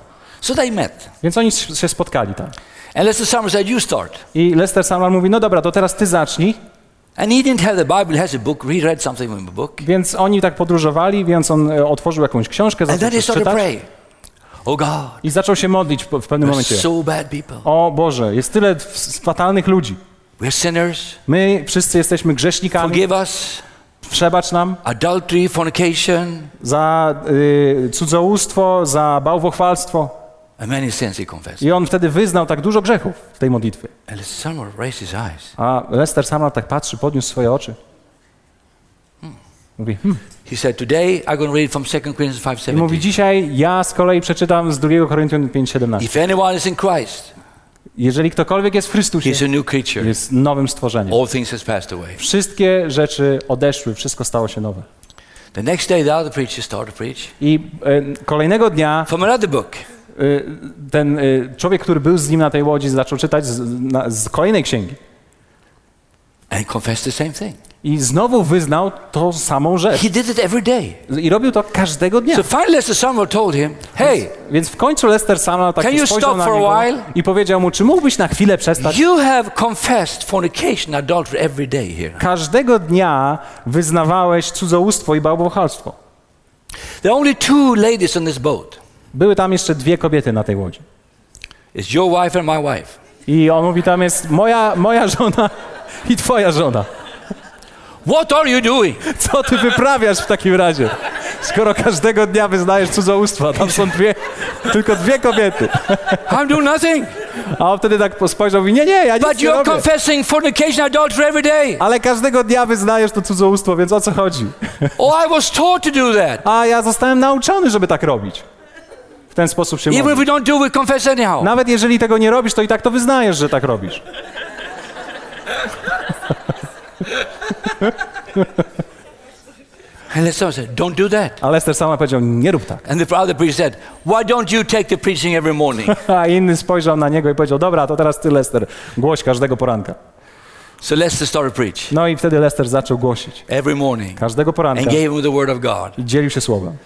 So they met. Więc oni się spotkali tam. And Lester Summer said, you start. I Lester Samar mówi, no dobra, to teraz ty zacznij. And he didn't have the Bible, he has a book. He read something in the book. Więc oni tak podróżowali, więc on e, otworzył jakąś książkę, And zaczął then he started czytać praying. Oh God, i zaczął się modlić w, pewnym momencie. so bad people. O Boże, jest tyle fatalnych ludzi. We're sinners. My wszyscy jesteśmy grzesznikami. Forgive us. Przebacz nam Adultery, fornication, za y, cudzołóstwo, za bałwochwalstwo. I on wtedy wyznał tak dużo grzechów w tej modlitwie. A Lester Samar tak patrzy, podniósł swoje oczy. Mówi, hmm. He said, today I'm going to read from 2 Corinthians I mówi, 5.17. dzisiaj ja z kolei przeczytam z 2 Koryntian 5,17. If anyone is in Christ, Jeżeli ktokolwiek jest w Chrystusie, jest nowym stworzeniem. All things has passed away. Wszystkie rzeczy odeszły, wszystko stało się nowe. The next day, the other preacher started to preach I e, kolejnego dnia from another book. E, ten e, człowiek, który był z nim na tej łodzi, zaczął czytać z, na, z kolejnej księgi. and confessed the same thing. I znowu wyznał tą samą rzecz. He did it every day. I robił to każdego dnia. So finally, Lester told him, "Hey, Więc w końcu Lester Samuel tak spojrzał na niego i powiedział mu, czy mógłbyś na chwilę przestać? you have confessed fornication, adultery every day here. Każdego dnia wyznawałeś cudzołóstwo i bałwochwalstwo. There are only two ladies on this boat. Były tam jeszcze dwie kobiety na tej łodzi. It's your wife and my wife. I on mówi, tam jest moja, moja żona i twoja żona. What are you doing? Co ty wyprawiasz w takim razie? Skoro każdego dnia wyznajesz cudzołóstwo, a tam są dwie, tylko dwie kobiety. I'm doing nothing. A on wtedy tak spojrzał i mówi, nie, nie, ja nic But nie you're robię. confessing fornication, adultery every day. Ale każdego dnia wyznajesz to cudzołóstwo, więc o co chodzi? Oh, I was taught to do that. A ja zostałem nauczony, żeby tak robić. Ten sposób się Even don't do it. Nawet jeżeli tego nie robisz, to i tak to wyznajesz, że tak robisz. <laughs> And Lester said, don't do that. A Lester sama powiedział, nie rób tak. And the other preacher said, why don't you take the preaching every morning? <laughs> A inny spojrzał na niego i powiedział, dobra, to teraz ty Lester, głoś każdego poranka. so Lester started preach No i wtedy Lester zaczął głosić. every morning Każdego poranka. and gave him the word of God. I dzielił się słowem.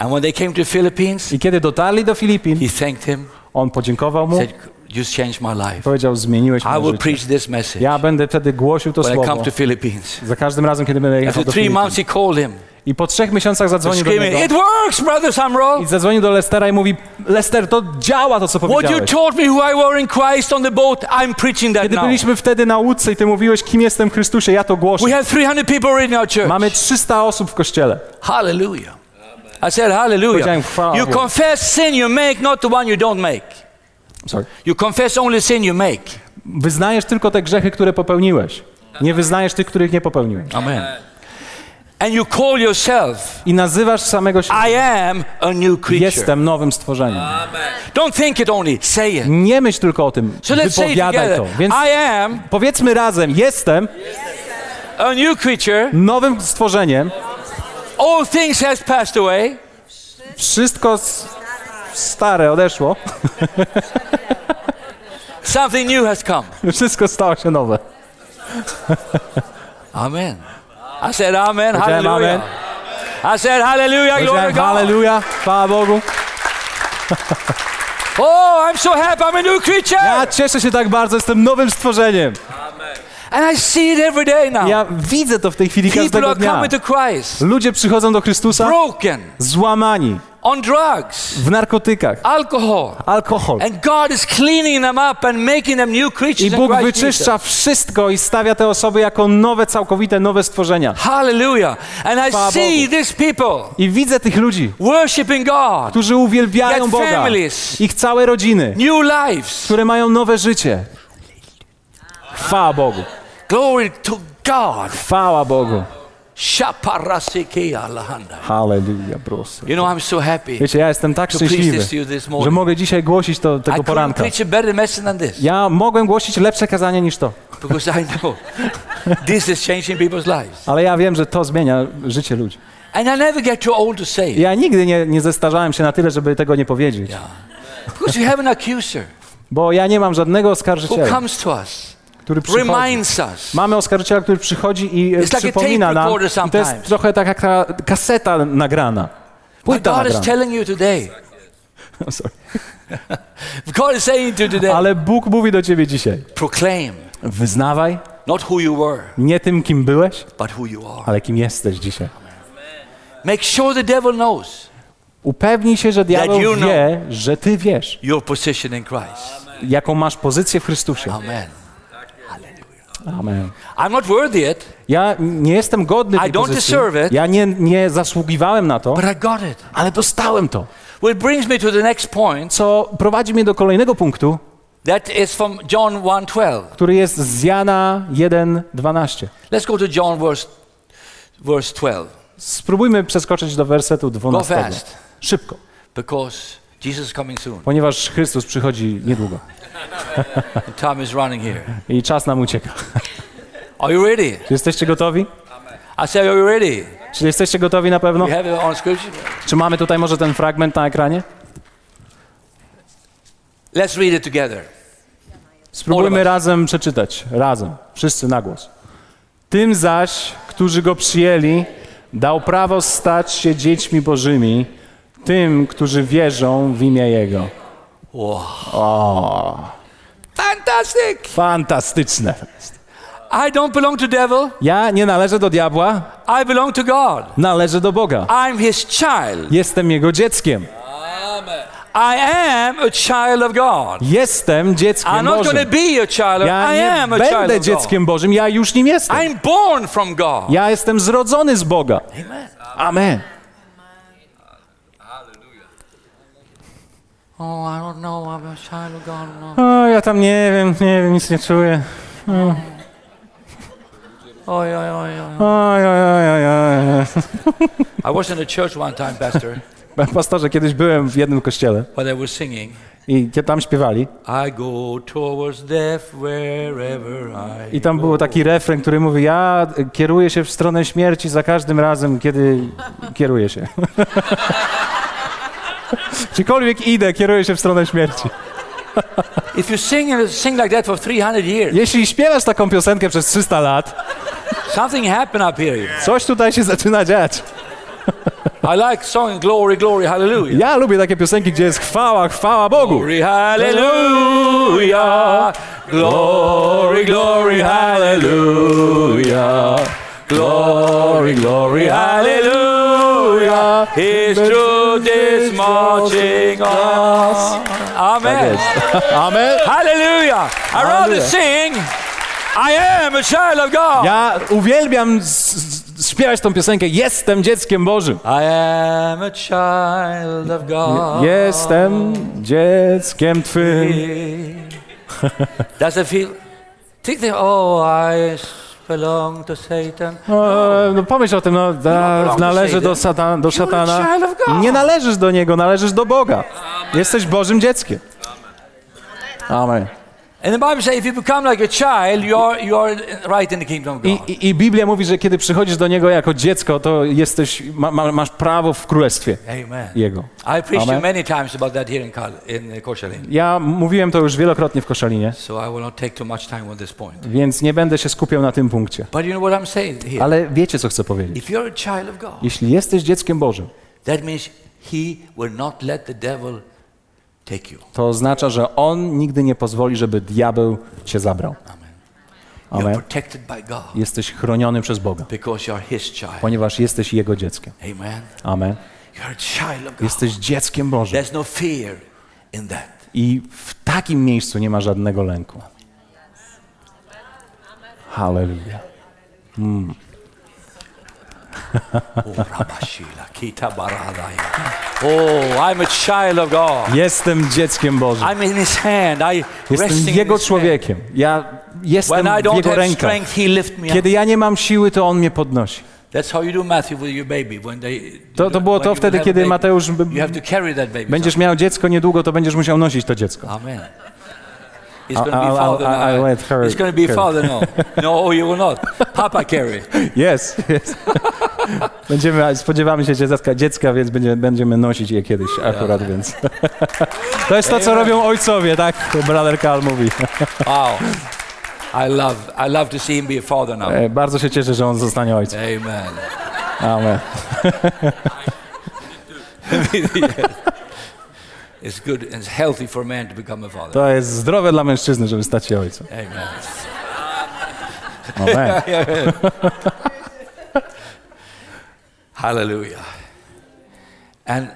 And when they came to Philippines, I kiedy dotarli do Filipin, he thanked him, on podziękował mu, said, you changed my life. powiedział, zmieniłeś I moje will życie. preach this message Ja będę wtedy głosił to when I słowo. come to Philippines. Za każdym razem, kiedy będę jechał After do three Filipin. months, he called him, I po trzech miesiącach zadzwonił do niego. it works, brother Samro. I zadzwonił do Lestera i mówi, Lester, to działa to, co What you powiedziałeś. taught me who I were in Christ on the boat, I'm preaching that Kiedy now. byliśmy wtedy na łódce i ty mówiłeś, kim jestem w Chrystusie, ja to głoszę. We have 300 people in our church. Mamy 300 osób w kościele. Hallelujah. I said hallelujah. You confess sin you make, not the one you don't make. Sorry. You confess only sin you make. Wyznajesz tylko te grzechy, które popełniłeś. Nie wyznajesz tych, których nie popełniłeś. Amen. And you call yourself, I nazywasz samego siebie. I am a new creature. Jestem nowym stworzeniem. Don't think it only, say it. Nie myśl tylko o tym. So Wypowiadaj to. Więc I am powiedzmy razem, jestem a new creature. nowym stworzeniem. All things has passed away. Wszystko stare odeszło. <laughs> Something new has come. Wszystko stało się nowe. Amen. I said amen. Powiedziałem Hallelujah. I said hallelujah. Glory to Powiedziałem God. halleluja, chwała Bogu. Oh, I'm so happy. I'm a new creature. Ja cieszę się tak bardzo, jestem nowym stworzeniem. And I see it every day now. Ja widzę to w tej chwili People każdego dnia. coming to Christ, Ludzie przychodzą do Chrystusa broken, złamani, on drugs, w narkotykach, alcohol. alkohol. And God is cleaning them up and making them new creatures I Bóg wyczyszcza wszystko i stawia te osoby jako nowe, całkowite, nowe stworzenia. Hallelujah. And I Chwała see Bogu. these people I widzę tych ludzi, worshiping God, którzy uwielbiają Boga, families. ich całe rodziny, new lives. które mają nowe życie. Chwała Bogu, Glory to God. chwała Bogu. Halleluja, proszę. You know, I'm so happy. Wiecie, ja jestem tak szczęśliwy, że mogę dzisiaj głosić to tego poranka. a than this Ja mogłem głosić lepsze kazanie niż to, because I know <laughs> this is changing people's lives. ale ja wiem, że to zmienia życie ludzi. And I never get too old to say it Ja nigdy nie, nie zestarzałem się na tyle, żeby tego nie powiedzieć, because you have an accuser bo ja nie mam żadnego who oskarżyciela, comes to us, który przychodzi. Mamy oskarżyciela, który przychodzi i e, It's like przypomina tape nam. I to jest trochę tak jak ta kaseta nagrana. Płyta God is nagrana. telling you today. <laughs> Sorry. <laughs> God is saying to today. Ale Bóg mówi do ciebie dzisiaj. Proclaim Wyznawaj not who you were, nie tym, kim byłeś, but who you are. ale kim jesteś dzisiaj. Make sure the devil knows Upewnij się, że diabeł wie, że ty wiesz, your position in Christ. jaką masz pozycję w Chrystusie. Amen. Amen. I'm not worthy it, Ja nie jestem godny tej I don't pozycji. deserve it. Ja nie, nie zasługiwałem na to, but I got it. ale dostałem to. Which brings me to the next point. Co prowadzi mnie do kolejnego punktu, That is from John 1:12. który jest z Jana 1:12. Let's go to John verse verse 12 Spróbujmy przeskoczyć do wersetu 12. fast. Szybko. because Ponieważ Chrystus przychodzi niedługo And time is running here. i czas nam ucieka. Are you ready? Czy jesteście gotowi? I say, are you ready? Czy jesteście gotowi na pewno? Czy mamy tutaj może ten fragment na ekranie? Let's read it together. Spróbujmy razem przeczytać, razem, wszyscy na głos. Tym zaś, którzy go przyjęli, dał prawo stać się dziećmi Bożymi, tym, którzy wierzą w imię Jego. Wow. O, Fantastic! fantastyczne. I don't belong to devil. Ja nie należę do diabła, I belong to God. należę do Boga. I'm his child. Jestem Jego dzieckiem. I am a child of God. Jestem dzieckiem I'm not Bożym. be a child of Ja I nie am a child będę God. dzieckiem Bożym, ja już nim jestem. I'm born from God. Ja jestem zrodzony z Boga. Amen. Amen. Oh, I don't know. I'm a child of God. No. O, ja tam nie wiem, nie wiem, nic nie czuję. Yeah, <laughs> yeah. Oj, oj, oj, oj, oj. <laughs> I was in a church one time, Pastor, <laughs> Pastorze, kiedyś byłem w jednym kościele where they were singing, i kie- tam śpiewali I go towards death wherever I i tam go. był taki refren, który mówi ja kieruję się w stronę śmierci za każdym razem, kiedy kieruję się. <laughs> Gdziekolwiek idę, kieruję się w stronę śmierci. If you sing and sing like that for 300 years, Jeśli śpiewasz taką piosenkę przez 300 lat, something happened up here. coś tutaj się zaczyna dziać. I like singing glory, glory, hallelujah. Ja lubię takie piosenki, gdzie jest chwała, chwała Bogu. Glory, hallelujah. Glory, glory, hallelujah. Glory, glory, hallelujah. His truth is marching on. Amen. Amen. Hallelujah. I rather sing, I am a child of God. Ja uwielbiam śpiewać tą piosenkę Jestem dzieckiem Bożym. I am a child of God. Jestem dzieckiem Twym. Does it feel? Think that, oh, I belong to Satan. O, no pomyśl o tym, no, da, No, należy do, satan, do szatana. child of God. Nie należysz do niego, należysz do Boga. Jesteś Bożym dzieckiem. Amen. And the Bible says if you become like a child, you are, you are right in the kingdom of I, God. i, I Biblia mówi, że kiedy przychodzisz do Niego jako dziecko, to jesteś, ma, ma, masz prawo w królestwie Amen. Jego. I preached you Amen. many times about that here in, Kal- in Koszalin. Ja mówiłem to już wielokrotnie w Koszalinie, So I will not take too much time on this point. więc nie będę się skupiał na tym punkcie. But you know what I'm saying here? Ale wiecie, co chcę powiedzieć. If you're a child of God, Jeśli jesteś dzieckiem Bożym, that means He will not let the devil. To oznacza, że On nigdy nie pozwoli, żeby diabeł cię zabrał. Amen. Jesteś chroniony przez Boga, ponieważ jesteś Jego dzieckiem. Amen. Jesteś dzieckiem Bożym. No. I w takim miejscu nie ma żadnego lęku. Hallelujah. Baradaya. Oh, I'm a child of God. Jestem dzieckiem Bożym. I'm in His hand. I Jestem Jego człowiekiem. Ja jestem When I w Jego rękach. Kiedy ja nie mam siły, to On mnie podnosi. To, to było to wtedy, kiedy Mateusz będziesz miał dziecko niedługo, to będziesz musiał nosić to dziecko. Amen. He's I- going to be father now. let her He's going to be father now. No, you will not. Papa carry. <laughs> Jest, jest. <laughs> Będziemy, spodziewamy się dziecka, dziecka więc będzie, będziemy nosić je kiedyś akurat, więc... To jest to, co robią ojcowie, tak? Brother Carl mówi. Wow. I love, I love to see him be a father now. E, Bardzo się cieszę, że on zostanie ojcem. Amen. Amen. <laughs> It's good and it's healthy for man to become a father. To jest zdrowe dla mężczyzny, żeby stać się ojcem. Amen. Amen. <laughs> Hallelujah. And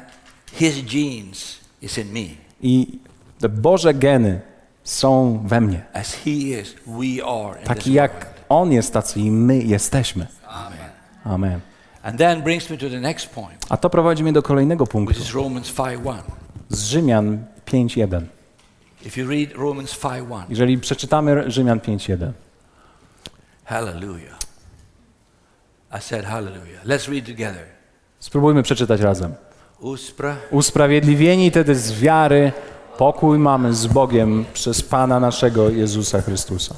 his genes is in me. I te Boże geny są we mnie. As he is, we are in Taki jak world. On jest, tacy i my jesteśmy. Amen. Amen. And then brings me to the next point, A to prowadzi mnie do kolejnego which punktu. is Romans 5.1. Z Rzymian 5.1. If you read Romans 5.1, Jeżeli przeczytamy Rzymian 5.1. hallelujah. I said hallelujah. Let's read together. Spróbujmy przeczytać razem. Uspra. Usprawiedliwieni tedy z wiary, pokój mamy z Bogiem przez Pana naszego Jezusa Chrystusa.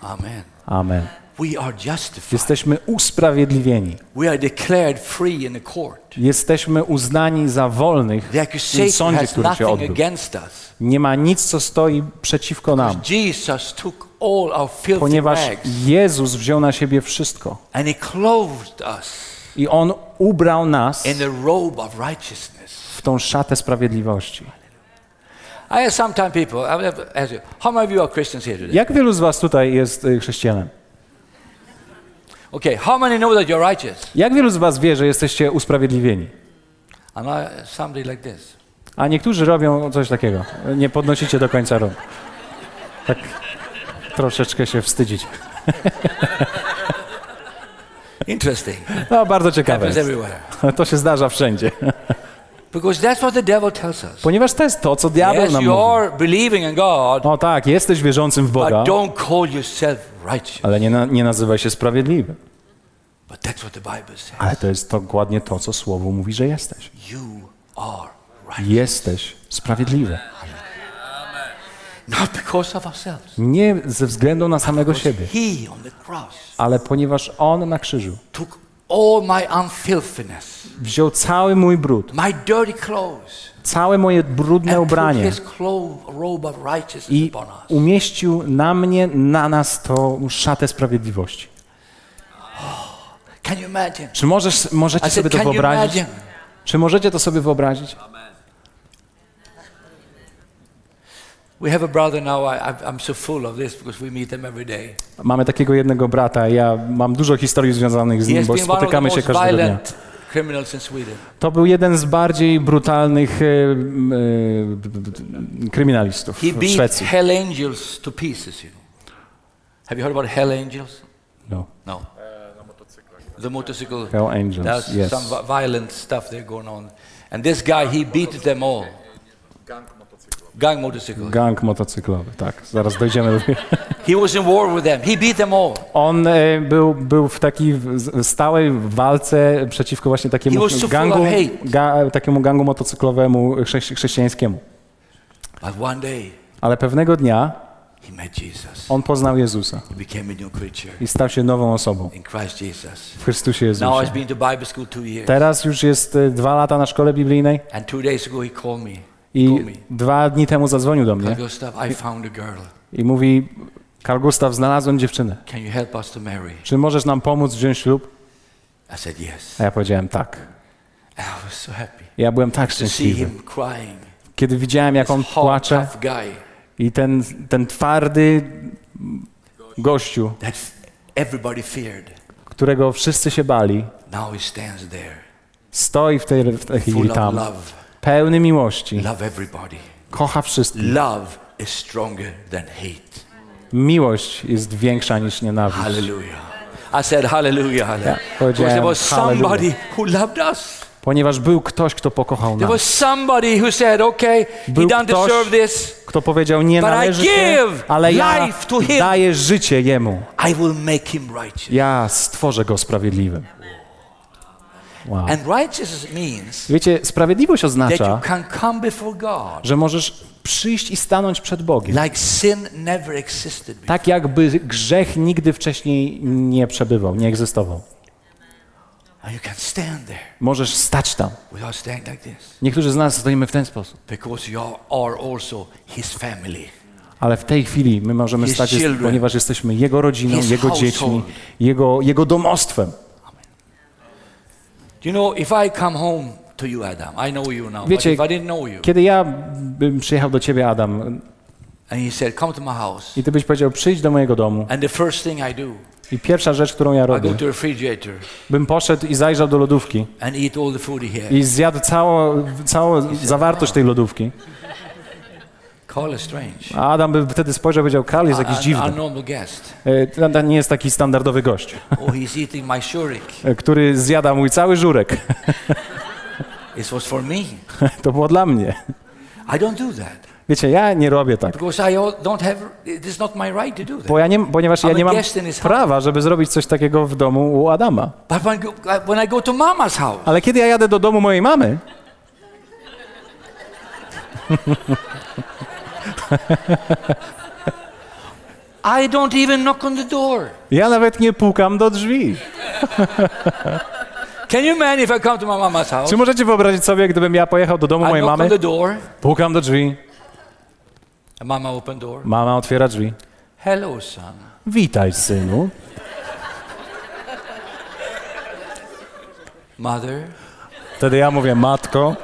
Amen. Amen. Jesteśmy usprawiedliwieni. Jesteśmy uznani za wolnych w tym sądzie, który się odbył. Nie ma nic, co stoi przeciwko nam, ponieważ Jezus wziął na siebie wszystko i On ubrał nas w tą szatę sprawiedliwości. Jak wielu z was tutaj jest y, chrześcijanem? Okay, how many know that you're righteous? Jak wielu z was wie, że jesteście usprawiedliwieni? I'm not somebody like this. A niektórzy robią coś takiego. Nie podnosicie do końca rąk. Tak troszeczkę się wstydzić. Interesting. No, bardzo ciekawe. To się zdarza wszędzie. Ponieważ to jest to, co diabeł Yes, nam mówi. God, No tak, jesteś wierzącym w Boga, ale nie, na, nie nazywaj się sprawiedliwym. Ale to jest dokładnie to, co Słowo mówi, że jesteś. Jesteś sprawiedliwy. Nie ze względu na samego siebie, ale ponieważ On na krzyżu all my unfilthiness, wziął cały mój brud, my dirty clothes, całe moje brudne and put ubranie his clo- robe of righteousness i upon us. umieścił na mnie, na nas tą szatę sprawiedliwości. Can you imagine? Czy możesz, możecie sobie to can you wyobrazić? imagine? Czy możecie to sobie wyobrazić? We have a brother now. I, I- I'm so full of this because we meet him every day. Mamy takiego jednego brata. Ja mam dużo historii związanych z nim, bo spotykamy się każdego dnia. To był jeden z bardziej brutalnych e, e, kryminalistów He w beat Szwecji. hell angels to pieces, you know. Have you heard about hell angels? No. No. The motorcycle. Hell Angels, There's yes. some vi- violent stuff there going on. And this guy, he beat them all. Gang motorcycle. Gang motocyklowy, tak. Zaraz dojdziemy do <laughs> He was in war with them. He beat them all. On e, był, był w takiej stałej walce przeciwko właśnie takiemu gangu, ga, takiemu gangu motocyklowemu chrześci- chrześcijańskiemu. But one day, Ale pewnego dnia he met Jesus. on poznał Jezusa He became a new creature i stał się nową osobą in Christ Jesus. w Chrystusie Now Jezusie. he's been to Bible school two years. Teraz już jest e, dwa lata na szkole biblijnej And two days ago, he called me. I dwa dni temu zadzwonił do mnie I i mówi Karl Gustav, znalazłem dziewczynę. Czy możesz nam pomóc wziąć ślub? A ja powiedziałem tak. Ja byłem tak szczęśliwy. Kiedy widziałem, jak on płacze i ten, ten twardy gościu, którego wszyscy się bali, stoi w tej, w tej chwili tam. Pełny miłości, Love everybody. kocha wszystkich. Love is stronger than hate. Miłość jest większa niż nienawiść. Hallelujah. I said hallelujah. hallelujah. Powiedziałem there was somebody who loved us. Ponieważ był ktoś, kto pokochał There was nas. somebody who said, okay, he Był doesn't ktoś, deserve this. Kto powiedział, nie należy się, ale ja daję życie Jemu. I will make him righteous. Ja stworzę Go sprawiedliwym. Wow. Wiecie, sprawiedliwość oznacza, że możesz przyjść i stanąć przed Bogiem. Tak jakby grzech nigdy wcześniej nie przebywał, nie egzystował. Możesz stać tam. Niektórzy z nas stoimy w ten sposób. Ale w tej chwili my możemy stać, ponieważ jesteśmy Jego rodziną, Jego dziećmi, Jego, Jego domostwem. Do you know, if I come home to you, Adam, I know you now, Wiecie, Kiedy ja bym przyjechał do Ciebie, Adam, and he said, come to my house, i Ty byś powiedział, przyjdź do mojego domu and the first thing I do, i pierwsza rzecz, którą ja robię, to the refrigerator bym poszedł i zajrzał do lodówki and eat all the food he has. i zjadł całą, całą zawartość tej lodówki. A Adam by wtedy spojrzał i powiedział, Karl jest jakiś dziwny. E, To nie jest taki standardowy gość, Oh, e, który zjada mój cały żurek. <laughs> <laughs> To było dla mnie. I don't do that. Wiecie, ja nie robię tak, bo ja nie, ponieważ ja nie mam prawa, żeby zrobić coś takiego w domu u Adama. House, Ale kiedy ja jadę do domu mojej mamy, <laughs> <laughs> I don't even knock on the door. Ja nawet nie pukam do drzwi. <laughs> Can you imagine if I come to my mama's house? Czy możecie wyobrazić sobie, gdybym ja pojechał do domu I mojej knock mamy? on the door, Pukam do drzwi. and mama open door. Mama otwiera drzwi. Hello, son. Witaj, synu. Mother, Wtedy ja mówię, matko,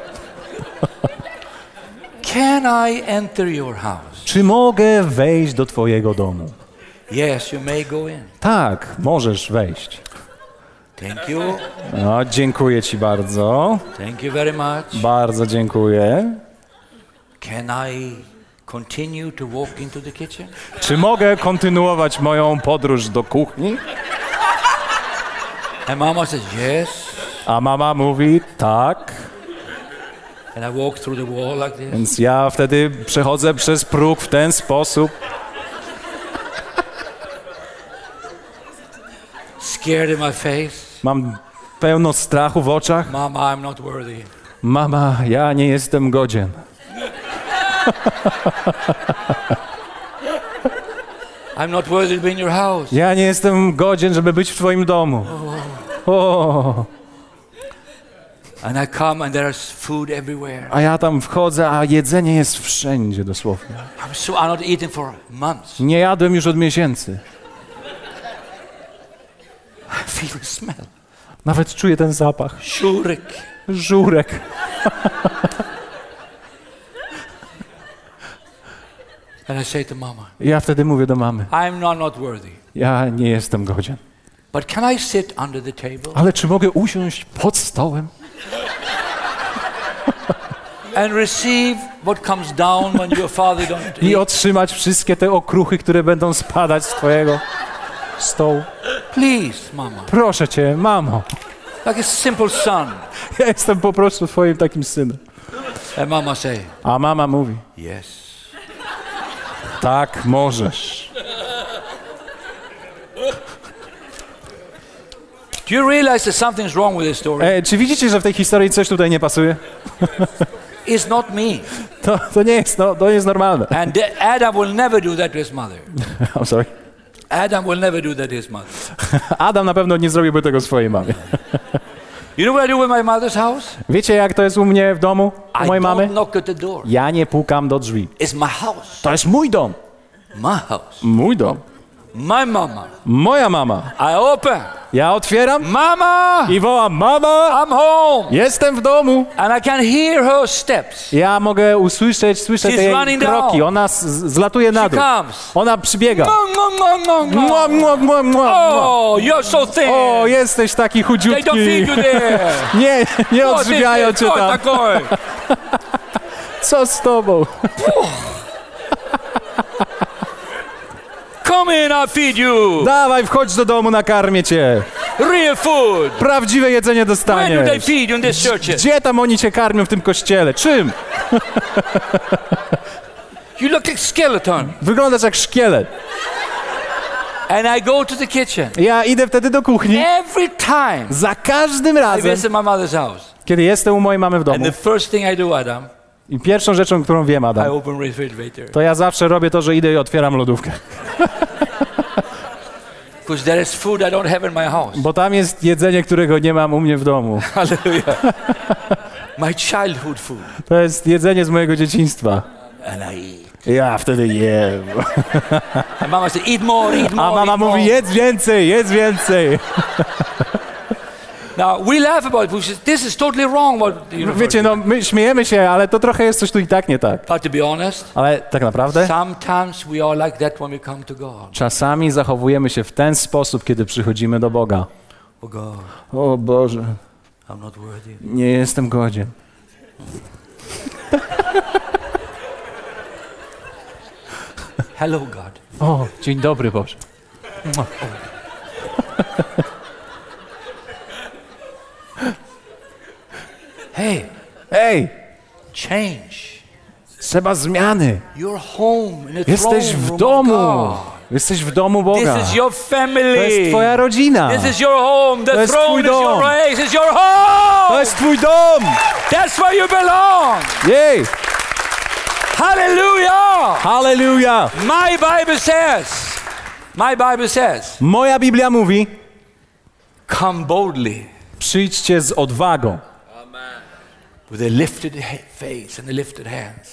can I enter your house? czy mogę wejść do twojego domu? Yes, you may go in. Tak, możesz wejść. Thank you. No, dziękuję ci bardzo. Thank you very much. Bardzo dziękuję. Can I continue to walk into the kitchen? Czy mogę kontynuować moją podróż do kuchni? And mama says, yes. A mama mówi, tak. And I walk through the wall like this. Więc ja wtedy przechodzę przez próg w ten sposób. Scared in my face. Mam pełno strachu w oczach. Mama, I'm not worthy. Mama, ja nie jestem godzien. I'm not worthy to be in your house. Ja nie jestem godzien, żeby być w twoim domu. O, And I come and food everywhere. a ja tam wchodzę, a jedzenie jest wszędzie dosłownie. I'm so I'm not eating for months. Nie jadłem już od miesięcy. I feel the smell. Nawet czuję ten zapach. Shurek. Żurek. And I say to mama, ja wtedy mówię do mamy, I'm not, not worthy. ja nie jestem godzien. But can I sit under the table Ale czy mogę usiąść pod stołem <laughs> and receive what comes down when your father don't i otrzymać wszystkie te okruchy, które będą spadać z twojego stołu? Please, mama. Proszę cię, mamo. Like a simple son. Ja jestem po prostu twoim takim synem. And mama say, A mama mówi, yes. tak możesz. Do you realize that something's wrong with this story? E, czy widzicie, że w tej historii coś tutaj nie pasuje? It's not me. To, to nie jest, no, to jest normalne. And the- Adam will never do that to his mother. <laughs> I'm sorry. Adam will never do that to his mother. <laughs> Adam na pewno nie zrobiłby tego swojej mamie. You know what I do with my mother's house? Wiecie, jak to jest u mnie w domu, u I mojej mamy? knock at the door. Ja nie pukam do drzwi. It's my house. To jest mój dom. My house. Mój dom. My mama. Moja mama. I open. Ja otwieram Mama! i wołam, mama, I'm home. jestem w domu. And I can hear her steps. Ja mogę usłyszeć, słyszę She's te jej kroki. down. Ona zlatuje na dół. Ona przybiega. Mua, mua, mua, mua. Oh, you're so thin. O, jesteś taki They don't chudziutki. feed you there. <laughs> Nie, nie odżywiają cię tam. Co z tobą? Come in, I'll feed you. Dawaj, wchodź do domu, nakarmię cię. Real food. Prawdziwe jedzenie Where do they dostaniesz. feed you in this church? Gdzie tam oni cię karmią w tym kościele? Czym? <laughs> You look like skeleton. Wyglądasz jak szkielet. And I go to the kitchen. Ja idę wtedy do kuchni. Every time Za każdym I razem, visit my mother's house. kiedy jestem u mojej mamy w And domu. the first thing I do, Adam, I pierwszą rzeczą, którą wiem, I Adam, to ja zawsze robię to, że idę i otwieram lodówkę. <laughs> Because there is food I don't have in my house. Bo tam jest jedzenie, którego nie mam u mnie w domu. <laughs> Hallelujah. my childhood food. To jest jedzenie z mojego dzieciństwa. And I eat. Ja wtedy jem. And mama said, eat more, eat A more. mama eat mówi, more. jedz więcej, jedz więcej. Now, we laugh about it. This is totally wrong. What, you Wiecie, no my śmiejemy się, ale to trochę jest coś tu i tak nie tak. But to be honest, Ale tak naprawdę sometimes we are like that when we come to God. czasami zachowujemy się w ten sposób, kiedy przychodzimy do Boga. Oh God, O Boże, I'm not worthy. nie jestem godzien. Hello, God. O, dzień dobry Boże. Hey, Ej, change. trzeba zmiany. You're home in the Jesteś w domu. Jesteś w domu Boga. This is your To family. jest twoja rodzina. This is your home. The To jest throne twój is your dom. It's your To home. jest twój dom. That's where you belong. Jej. Hallelujah! Halleluja! My Bible says, my Bible says, Moja Biblia mówi, come boldly przyjdźcie z odwagą, with a lifted he- face and a lifted hands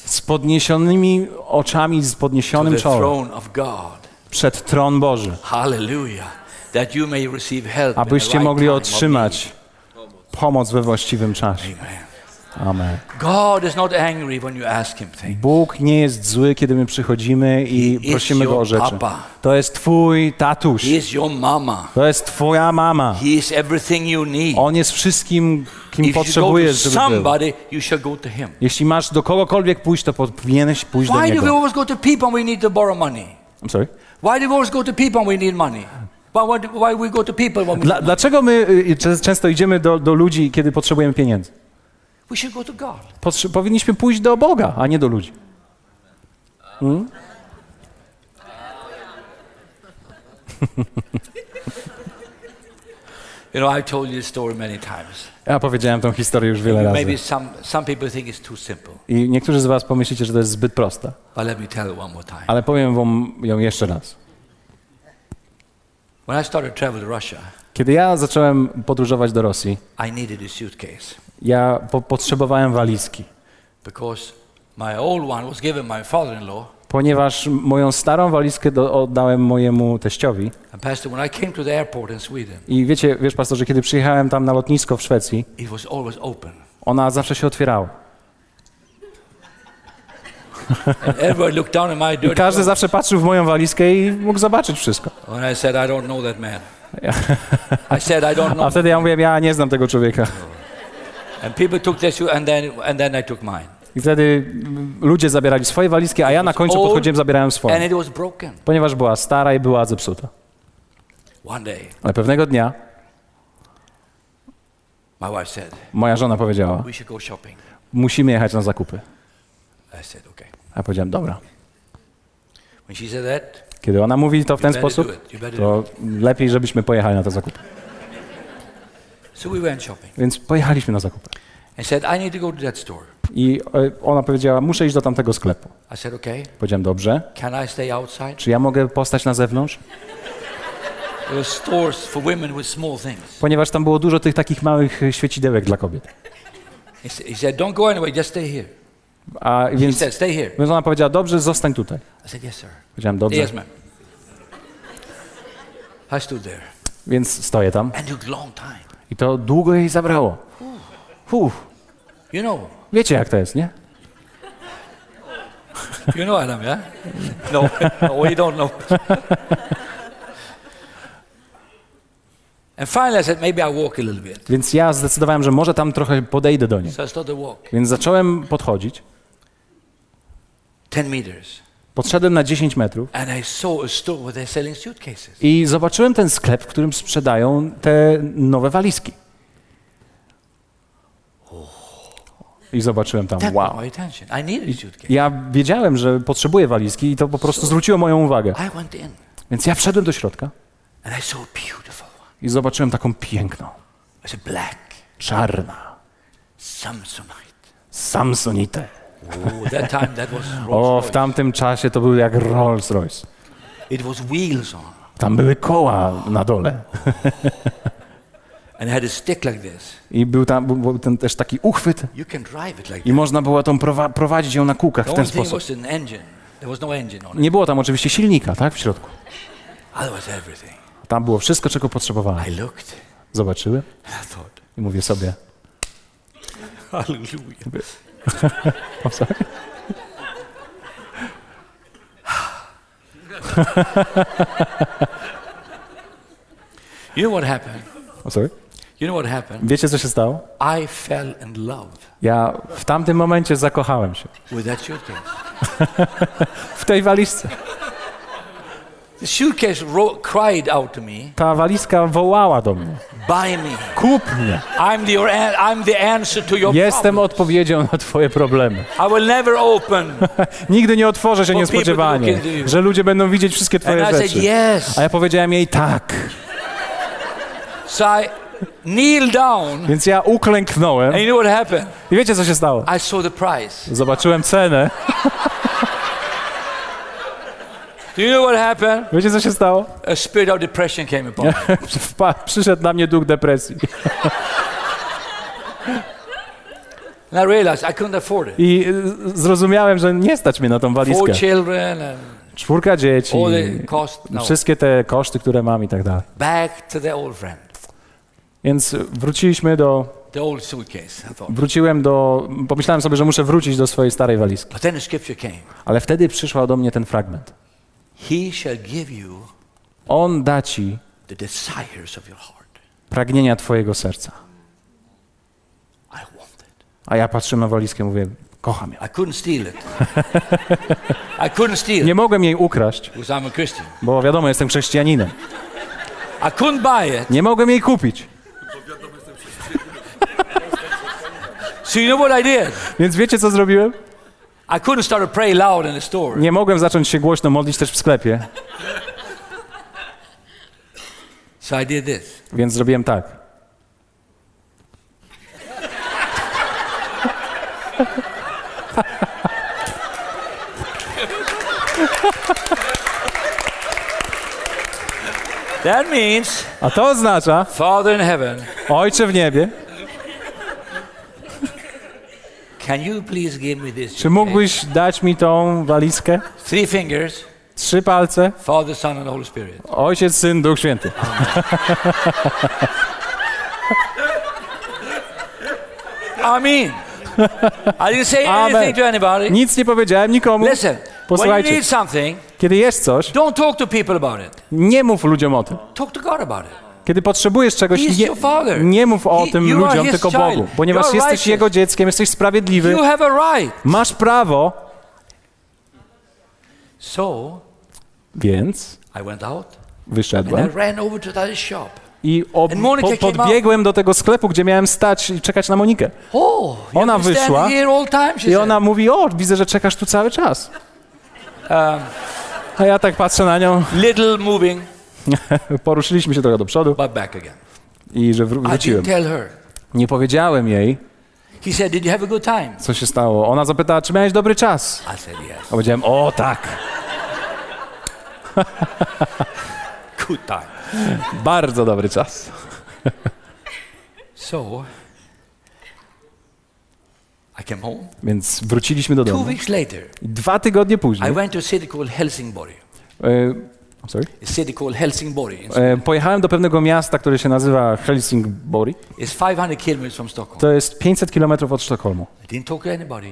z podniesionymi oczami, z podniesionym czołem przed tron Boży, Hallelujah. That you may receive help in the abyście mogli otrzymać pomoc we właściwym czasie. Amen. Amen. God is not angry when you ask him things. Bóg nie jest zły, kiedy my przychodzimy i He prosimy Go o rzeczy. papa. To jest Twój tatuś, He is your mama. to jest Twoja mama. He is everything you need. On jest wszystkim, kim If potrzebujesz, żeby był. somebody, you shall go to him. Jeśli masz do kogokolwiek pójść, to powinieneś pójść do Why do we Niego. always go to people we need to borrow money? I'm sorry? Why do we always go to people we need money? Why, why, why we go to people when we Dla, dlaczego my y, czę- często idziemy do, do ludzi, kiedy potrzebujemy pieniędzy? Potrze- powinniśmy pójść do Boga, a nie do ludzi. You know, I've told you this story many times. Ja powiedziałem tą historię już wiele Maybe razy. some, some people think it's too simple. I niektórzy z was pomyślicie, że to jest zbyt proste. But let me tell you one more time. Ale powiem wam ją jeszcze raz. When I started travel to Russia, Kiedy ja zacząłem podróżować do Rosji, I needed a suitcase ja po potrzebowałem walizki. because my old one was given my father-in-law. Ponieważ moją starą walizkę do, oddałem mojemu teściowi. And Pastor, when I came to the airport in Sweden, I wiecie, wiesz pastorze, kiedy przyjechałem tam na lotnisko w Szwecji, it was always open. ona zawsze się otwierała. I każdy zawsze patrzył w moją walizkę i mógł zobaczyć wszystko. When I said, I don't know that man. <laughs> I said, I don't A wtedy ja mówiłem, ja nie znam tego człowieka. And people took their shoe, and then, and then I took mine. I wtedy ludzie zabierali swoje walizki, a ja na końcu podchodziłem, zabierałem And swoje. it was broken. Ponieważ była stara i była zepsuta. One day, Ale pewnego dnia my wife said, moja żona powiedziała, we should go shopping. musimy jechać na zakupy. I said, okay. A ja powiedziałem, dobra. When she said that, Kiedy ona mówi to w ten sposób, to lepiej, żebyśmy pojechali na te zakupy. So we went shopping. Więc pojechaliśmy na zakupy. And said, I need to go to that store. I e, ona powiedziała, muszę iść do tamtego sklepu. I said, okay. Powiedziałem, dobrze. Can I stay outside? Czy ja mogę postać na zewnątrz? There were stores for women with small things. Ponieważ tam było dużo tych takich małych e, świecidełek dla kobiet. He sa- he said, don't go just stay here. A He więc, said, stay here. więc ona powiedziała, dobrze, zostań tutaj. I said, yes, sir. Powiedziałem, dobrze. Yes, ma'am. I stood there. Więc stoję tam. And took long time. I to długo jej zabrało. Uff, You know, wiecie jak to jest, nie? you know Adam, yeah? No, no, we don't know. and finally I said, maybe I'll walk a little bit. Więc ja zdecydowałem, że może tam trochę podejdę do niej. So I started to walk. Więc zacząłem podchodzić. 10 meters. Podszedłem na 10 metrów I zobaczyłem ten sklep, w którym sprzedają te nowe walizki. I zobaczyłem tam, wow. I. Ja wiedziałem, że potrzebuję walizki i to po prostu zwróciło moją uwagę. Więc ja wszedłem do środka I zobaczyłem taką piękną, czarna, Samsonite. Samsonite. Oh, that time that was <laughs> O, w tamtym czasie to był jak Rolls Royce. It was wheels on. Tam były koła na dole. And had a stick like this. I był tam był- ten też taki uchwyt You can drive it like i można było tą prowa- prowadzić ją na kółkach w ten sposób. was an engine. There was no engine on it. Nie było tam oczywiście silnika, tak, w środku. Otherwise, everything. Tam było wszystko, czego potrzebowałem. I looked Zobaczyłem I thought, i mówię sobie, hallelujah. <laughs> o sorry. <laughs> You know what happened? O sorry. You know what happened? Wiecie, co się stało? I fell in love Ja w tamtym momencie zakochałem się. with that suitcase. <laughs> W tej walizce. Suitcase cried out to me, Ta walizka wołała do mnie. buy me. Kup mnie. I'm the, I'm the answer to your Jestem problem. odpowiedzią na twoje problemy. I will never open. <laughs> Nigdy nie otworzę się niespodziewanie, że ludzie będą widzieć wszystkie And twoje I said, rzeczy. yes. A ja powiedziałem jej tak. So I kneel down. Więc ja uklęknąłem And you know what happened? i wiecie, co się stało? I saw the price. Zobaczyłem cenę <laughs> Do you know what happened? Wiecie, co się stało? A spirit of depression came upon me. <laughs> Przyszedł na mnie duch depresji. <laughs> And I realized I couldn't afford it. I y, zrozumiałem, że nie stać mnie na tą Four walizkę. children and Czwórka dzieci, all the cost. No. wszystkie te koszty, które mam i tak dalej. Back to the old friend, Więc wróciliśmy do, the old suitcase, wróciłem do, pomyślałem sobie, że muszę wrócić do swojej starej walizki. But then the scripture came. Ale wtedy przyszła do mnie ten fragment. He shall give you On da ci the desires of your heart. pragnienia twojego serca. I want it. A ja patrzę na walizkę i mówię, kocham ją. I couldn't steal it. I couldn't steal Nie it mogłem jej ukraść, because I'm a Christian. bo wiadomo, jestem chrześcijaninem. I couldn't buy it. Nie mogłem jej kupić. So you know what I did? Więc wiecie, co zrobiłem? Nie mogłem zacząć się głośno modlić też w sklepie, So I did this. więc zrobiłem tak. That means, A to oznacza, Father in heaven, Ojcze w niebie, can you please give me this? Czy mógłbyś dać mi tą walizkę? Three fingers, Trzy palce, Father, Son, and Holy Spirit. Ojciec, Syn, Duch Święty. I mean, I didn't say Amen. anything to anybody. Nic nie powiedziałem nikomu. Listen, when you Posłuchajcie, need something, kiedy jest coś, don't talk to people about it. nie mów ludziom o tym. Talk to God about it. Kiedy potrzebujesz czegoś, He nie, nie mów o He- tym are ludziom, tylko child. Bogu. Ponieważ jesteś righteous. Jego dzieckiem, jesteś sprawiedliwy, right. masz prawo, So więc wyszedłem i ob, po, podbiegłem do tego sklepu, gdzie miałem stać i czekać na Monikę. Oh, Ona wyszła time, I said. ona mówi, o, widzę, że czekasz tu cały czas. Um, A ja tak patrzę na nią, little moving, <laughs> poruszyliśmy się trochę do przodu but back again. i że wró- I wróciłem. didn't tell her. Nie powiedziałem jej, He said, Did you have a good time? co się stało. Ona zapytała, czy miałeś dobry czas. I said, Yes. Powiedziałem, o tak, <laughs> Good time. <laughs> bardzo dobry czas. So I came home. Więc wróciliśmy do Two domu. weeks later, I Dwa tygodnie I później went to a city called Helsingborg. Sorry, city called Helsingborg. e, pojechałem do pewnego miasta, które się nazywa Helsingborg. It's 500 kilometers from Stockholm. To jest 500 kilometrów od Sztokholmu. I didn't talk to anybody.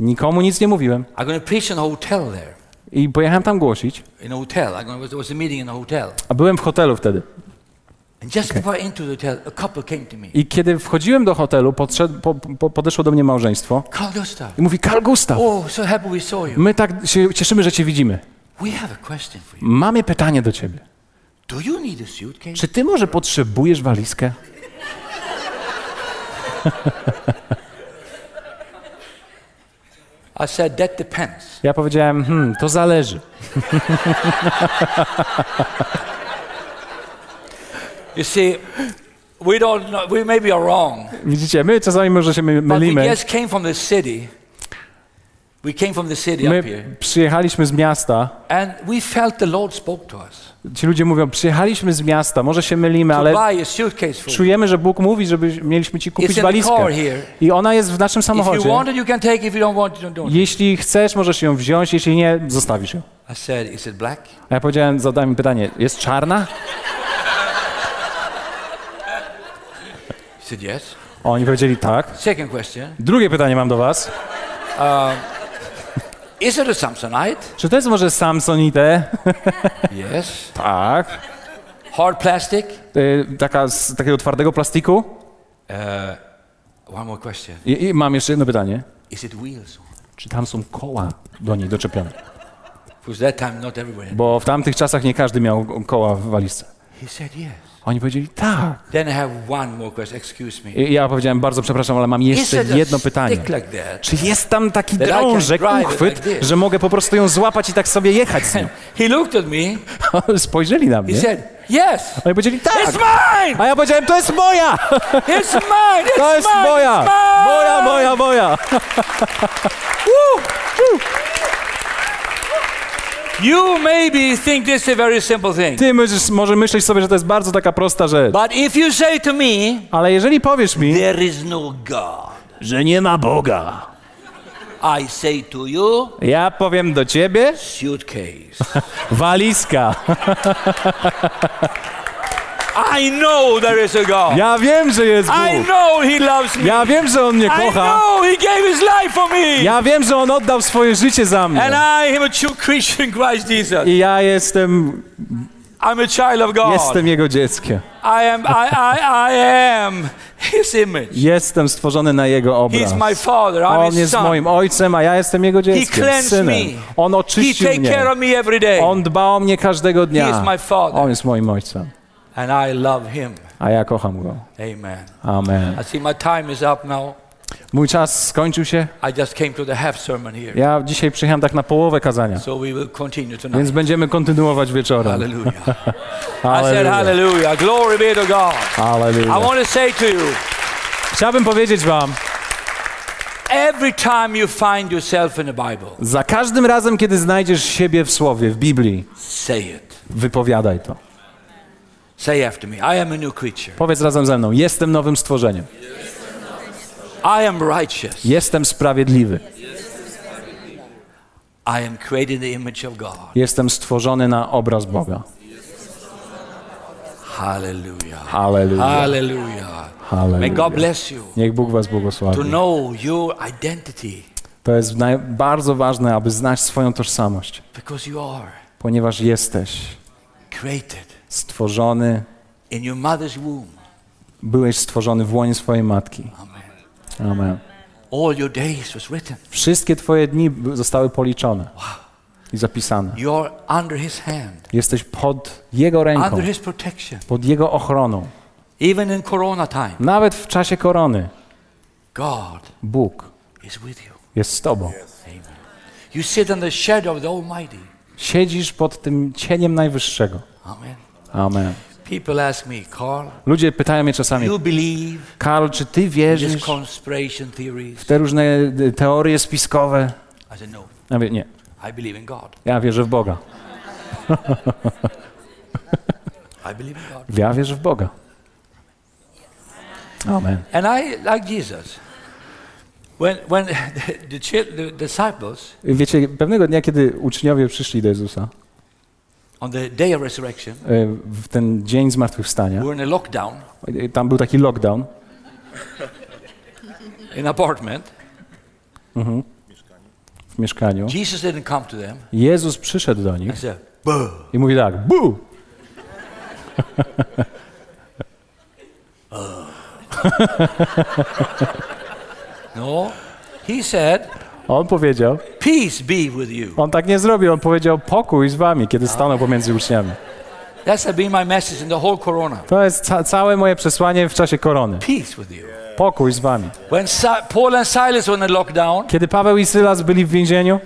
Nikomu nic nie mówiłem. I'm going to preach in a hotel there. I pojechałem tam głosić, In a hotel. I'm going, there was a meeting in a hotel. a byłem w hotelu wtedy. I kiedy wchodziłem do hotelu, podszedł, po, po, podeszło do mnie małżeństwo i mówi, Karl Gustav, Oh, my tak się cieszymy, że cię widzimy. Mamy pytanie do ciebie. Czy ty może potrzebujesz walizkę? I said, that depends. Ja powiedziałem, hmm, to zależy. You see, we don't know, we maybe are wrong, Widzicie, my czasami może się my- but we mylimy. just came from the city. We came from the city My przyjechaliśmy z miasta. and we felt the Lord spoke to us Ci ludzie mówią, przyjechaliśmy z miasta, może się mylimy, ale czujemy, że Bóg mówi, żeby mieliśmy ci kupić walizkę. I ona jest w naszym samochodzie. Jeśli chcesz, możesz ją wziąć, jeśli nie, zostawisz ją. I said, is it black? A ja powiedziałem, zadałem mi pytanie, jest czarna? Oni powiedzieli tak. Second question, Drugie pytanie mam do was. Is it a Samsonite? Czy to jest może Samsonite? <laughs> yes. tak. Hard plastic? Y, taka z takiego twardego plastiku? One more question. I, I mam jeszcze jedno pytanie. Is it wheels? Czy tam są koła do niej doczepione? That time not everywhere. Bo w tamtych czasach nie każdy miał koła w walizce. He said, yes. Oni powiedzieli tak. Then I have one more question. Excuse me. I ja powiedziałem, bardzo przepraszam, ale mam jeszcze jedno pytanie. like that? Czy jest tam taki drążek, uchwyt, like że mogę po prostu ją złapać i tak sobie jechać z nią? <laughs> He looked at me. <laughs> Spojrzeli na He mnie. said, yes. Oni powiedzieli tak. It's mine. A ja powiedziałem, to jest moja! <laughs> It's mine. It's To jest mine. moja! It's mine. Moja, moja, moja! You maybe think this is a very simple thing. Ty możesz, może myśleć sobie, że to jest bardzo taka prosta rzecz. But if you say to me, Ale jeżeli powiesz mi, there is no God, że nie ma Boga, I say to you, ja powiem do ciebie, suitcase. <laughs> walizka. <laughs> I know there is a God. Ja wiem, że jest I Bóg. know He loves me. Ja wiem, że On mnie I kocha. know He gave His life for me. Ja wiem, że On oddał swoje życie za And mnie. I am a true Christian Christ Jesus. I ja jestem, I'm a child of God. jestem Jego dzieckiem. I am, I, I, I am His image. Jestem stworzony na Jego obraz. He's my father. I'm On His jest son. moim ojcem, a ja jestem Jego He dzieckiem, cleansed synem. me. On He oczyścił care mnie. of me every day. On dba o mnie każdego He dnia. is my father. On jest moim ojcem, And I love Him. a ja kocham Go. Amen. Amen. I see my time is up now. Mój czas skończył się. I just came to the half sermon here. Ja dzisiaj przyjechałem tak na połowę kazania, So we will continue tonight. więc będziemy kontynuować wieczorem. Hallelujah. <laughs> I said Hallelujah. hallelujah. Glory be to God. I Hallelujah. want to say to you, Chciałbym powiedzieć wam, every time you find yourself in the Bible, za każdym razem, kiedy znajdziesz siebie w Słowie, w Biblii, say it. wypowiadaj to. Say after me, I am a new creature. Powiedz razem ze mną, jestem nowym stworzeniem. I am righteous. Jestem sprawiedliwy. I am created in the image of God. Jestem stworzony na obraz Boga. Hallelujah. Hallelujah. Hallelujah. May Hallelujah. God bless you Niech Bóg was to błogosławi. know your identity To jest bardzo ważne, aby znać swoją tożsamość, because you are ponieważ jesteś created stworzony, in your mother's womb. byłeś stworzony w łonie swojej matki. Amen. Amen. All your days was written. Wszystkie twoje dni zostały policzone i zapisane. You're under His hand, Jesteś pod Jego ręką, under His protection. pod Jego ochroną. Even in Corona time, Nawet w czasie korony God Bóg is with you. jest z tobą. Amen. You sit in the shadow of the Almighty. Siedzisz pod tym cieniem Najwyższego. Amen. Amen. People ask me, Carl, Ludzie pytają mnie czasami, you believe Karl, czy ty wierzysz w te różne y, teorie spiskowe? I said, no, Ja mówię, nie, I believe in God. ja wierzę w Boga. I believe in God. Ja wierzę w Boga. Amen. And I, like Jesus, when, when <laughs> the, the, the disciples, Wiecie, pewnego dnia, kiedy uczniowie przyszli do Jezusa, on the day of resurrection, y, w ten dzień zmartwychwstania, were in a lockdown. Y, tam był taki lockdown, in apartment. w mieszkaniu. Jesus didn't come to them. Jezus przyszedł do nich said, i mówi tak, bu! <laughs> No, he said, On powiedział, Peace be with you. on tak nie zrobił, on powiedział pokój z wami, kiedy stanął pomiędzy uczniami. That's been my message in the whole Corona. To jest ca- całe moje przesłanie w czasie korony. Peace with you. Pokój z wami. When si- Paul and Silas were in lockdown Kiedy Paweł i Sylas byli w więzieniu,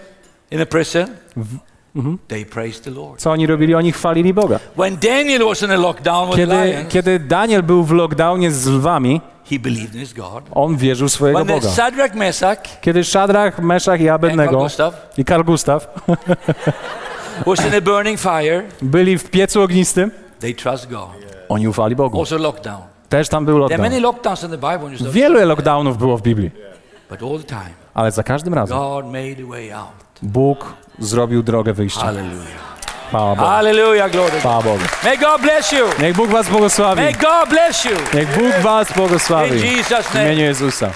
in a prison, they Lord. co oni robili? Oni chwalili Boga. Kiedy, kiedy Daniel był w lockdownie z lwami, on wierzył w swojego Boga. Shadrach, Kiedy Szadrach, Meszach i Abednego i Karl Gustaw <laughs> was in a burning fire, byli w piecu ognistym, oni ufali Bogu. Też tam był There are many lockdown. lockdowns in the Bible, when you start- Wiele lockdownów było w Biblii, but all the time, ale za każdym razem Bóg zrobił drogę wyjścia. Hallelujah. Chwała Bogu. Hallelujah, glory. Chwała Bogu. May God bless you. Niech Bóg was błogosławi. May God bless you. Niech Bóg was błogosławi. In Jesus' W name. imieniu Jezusa.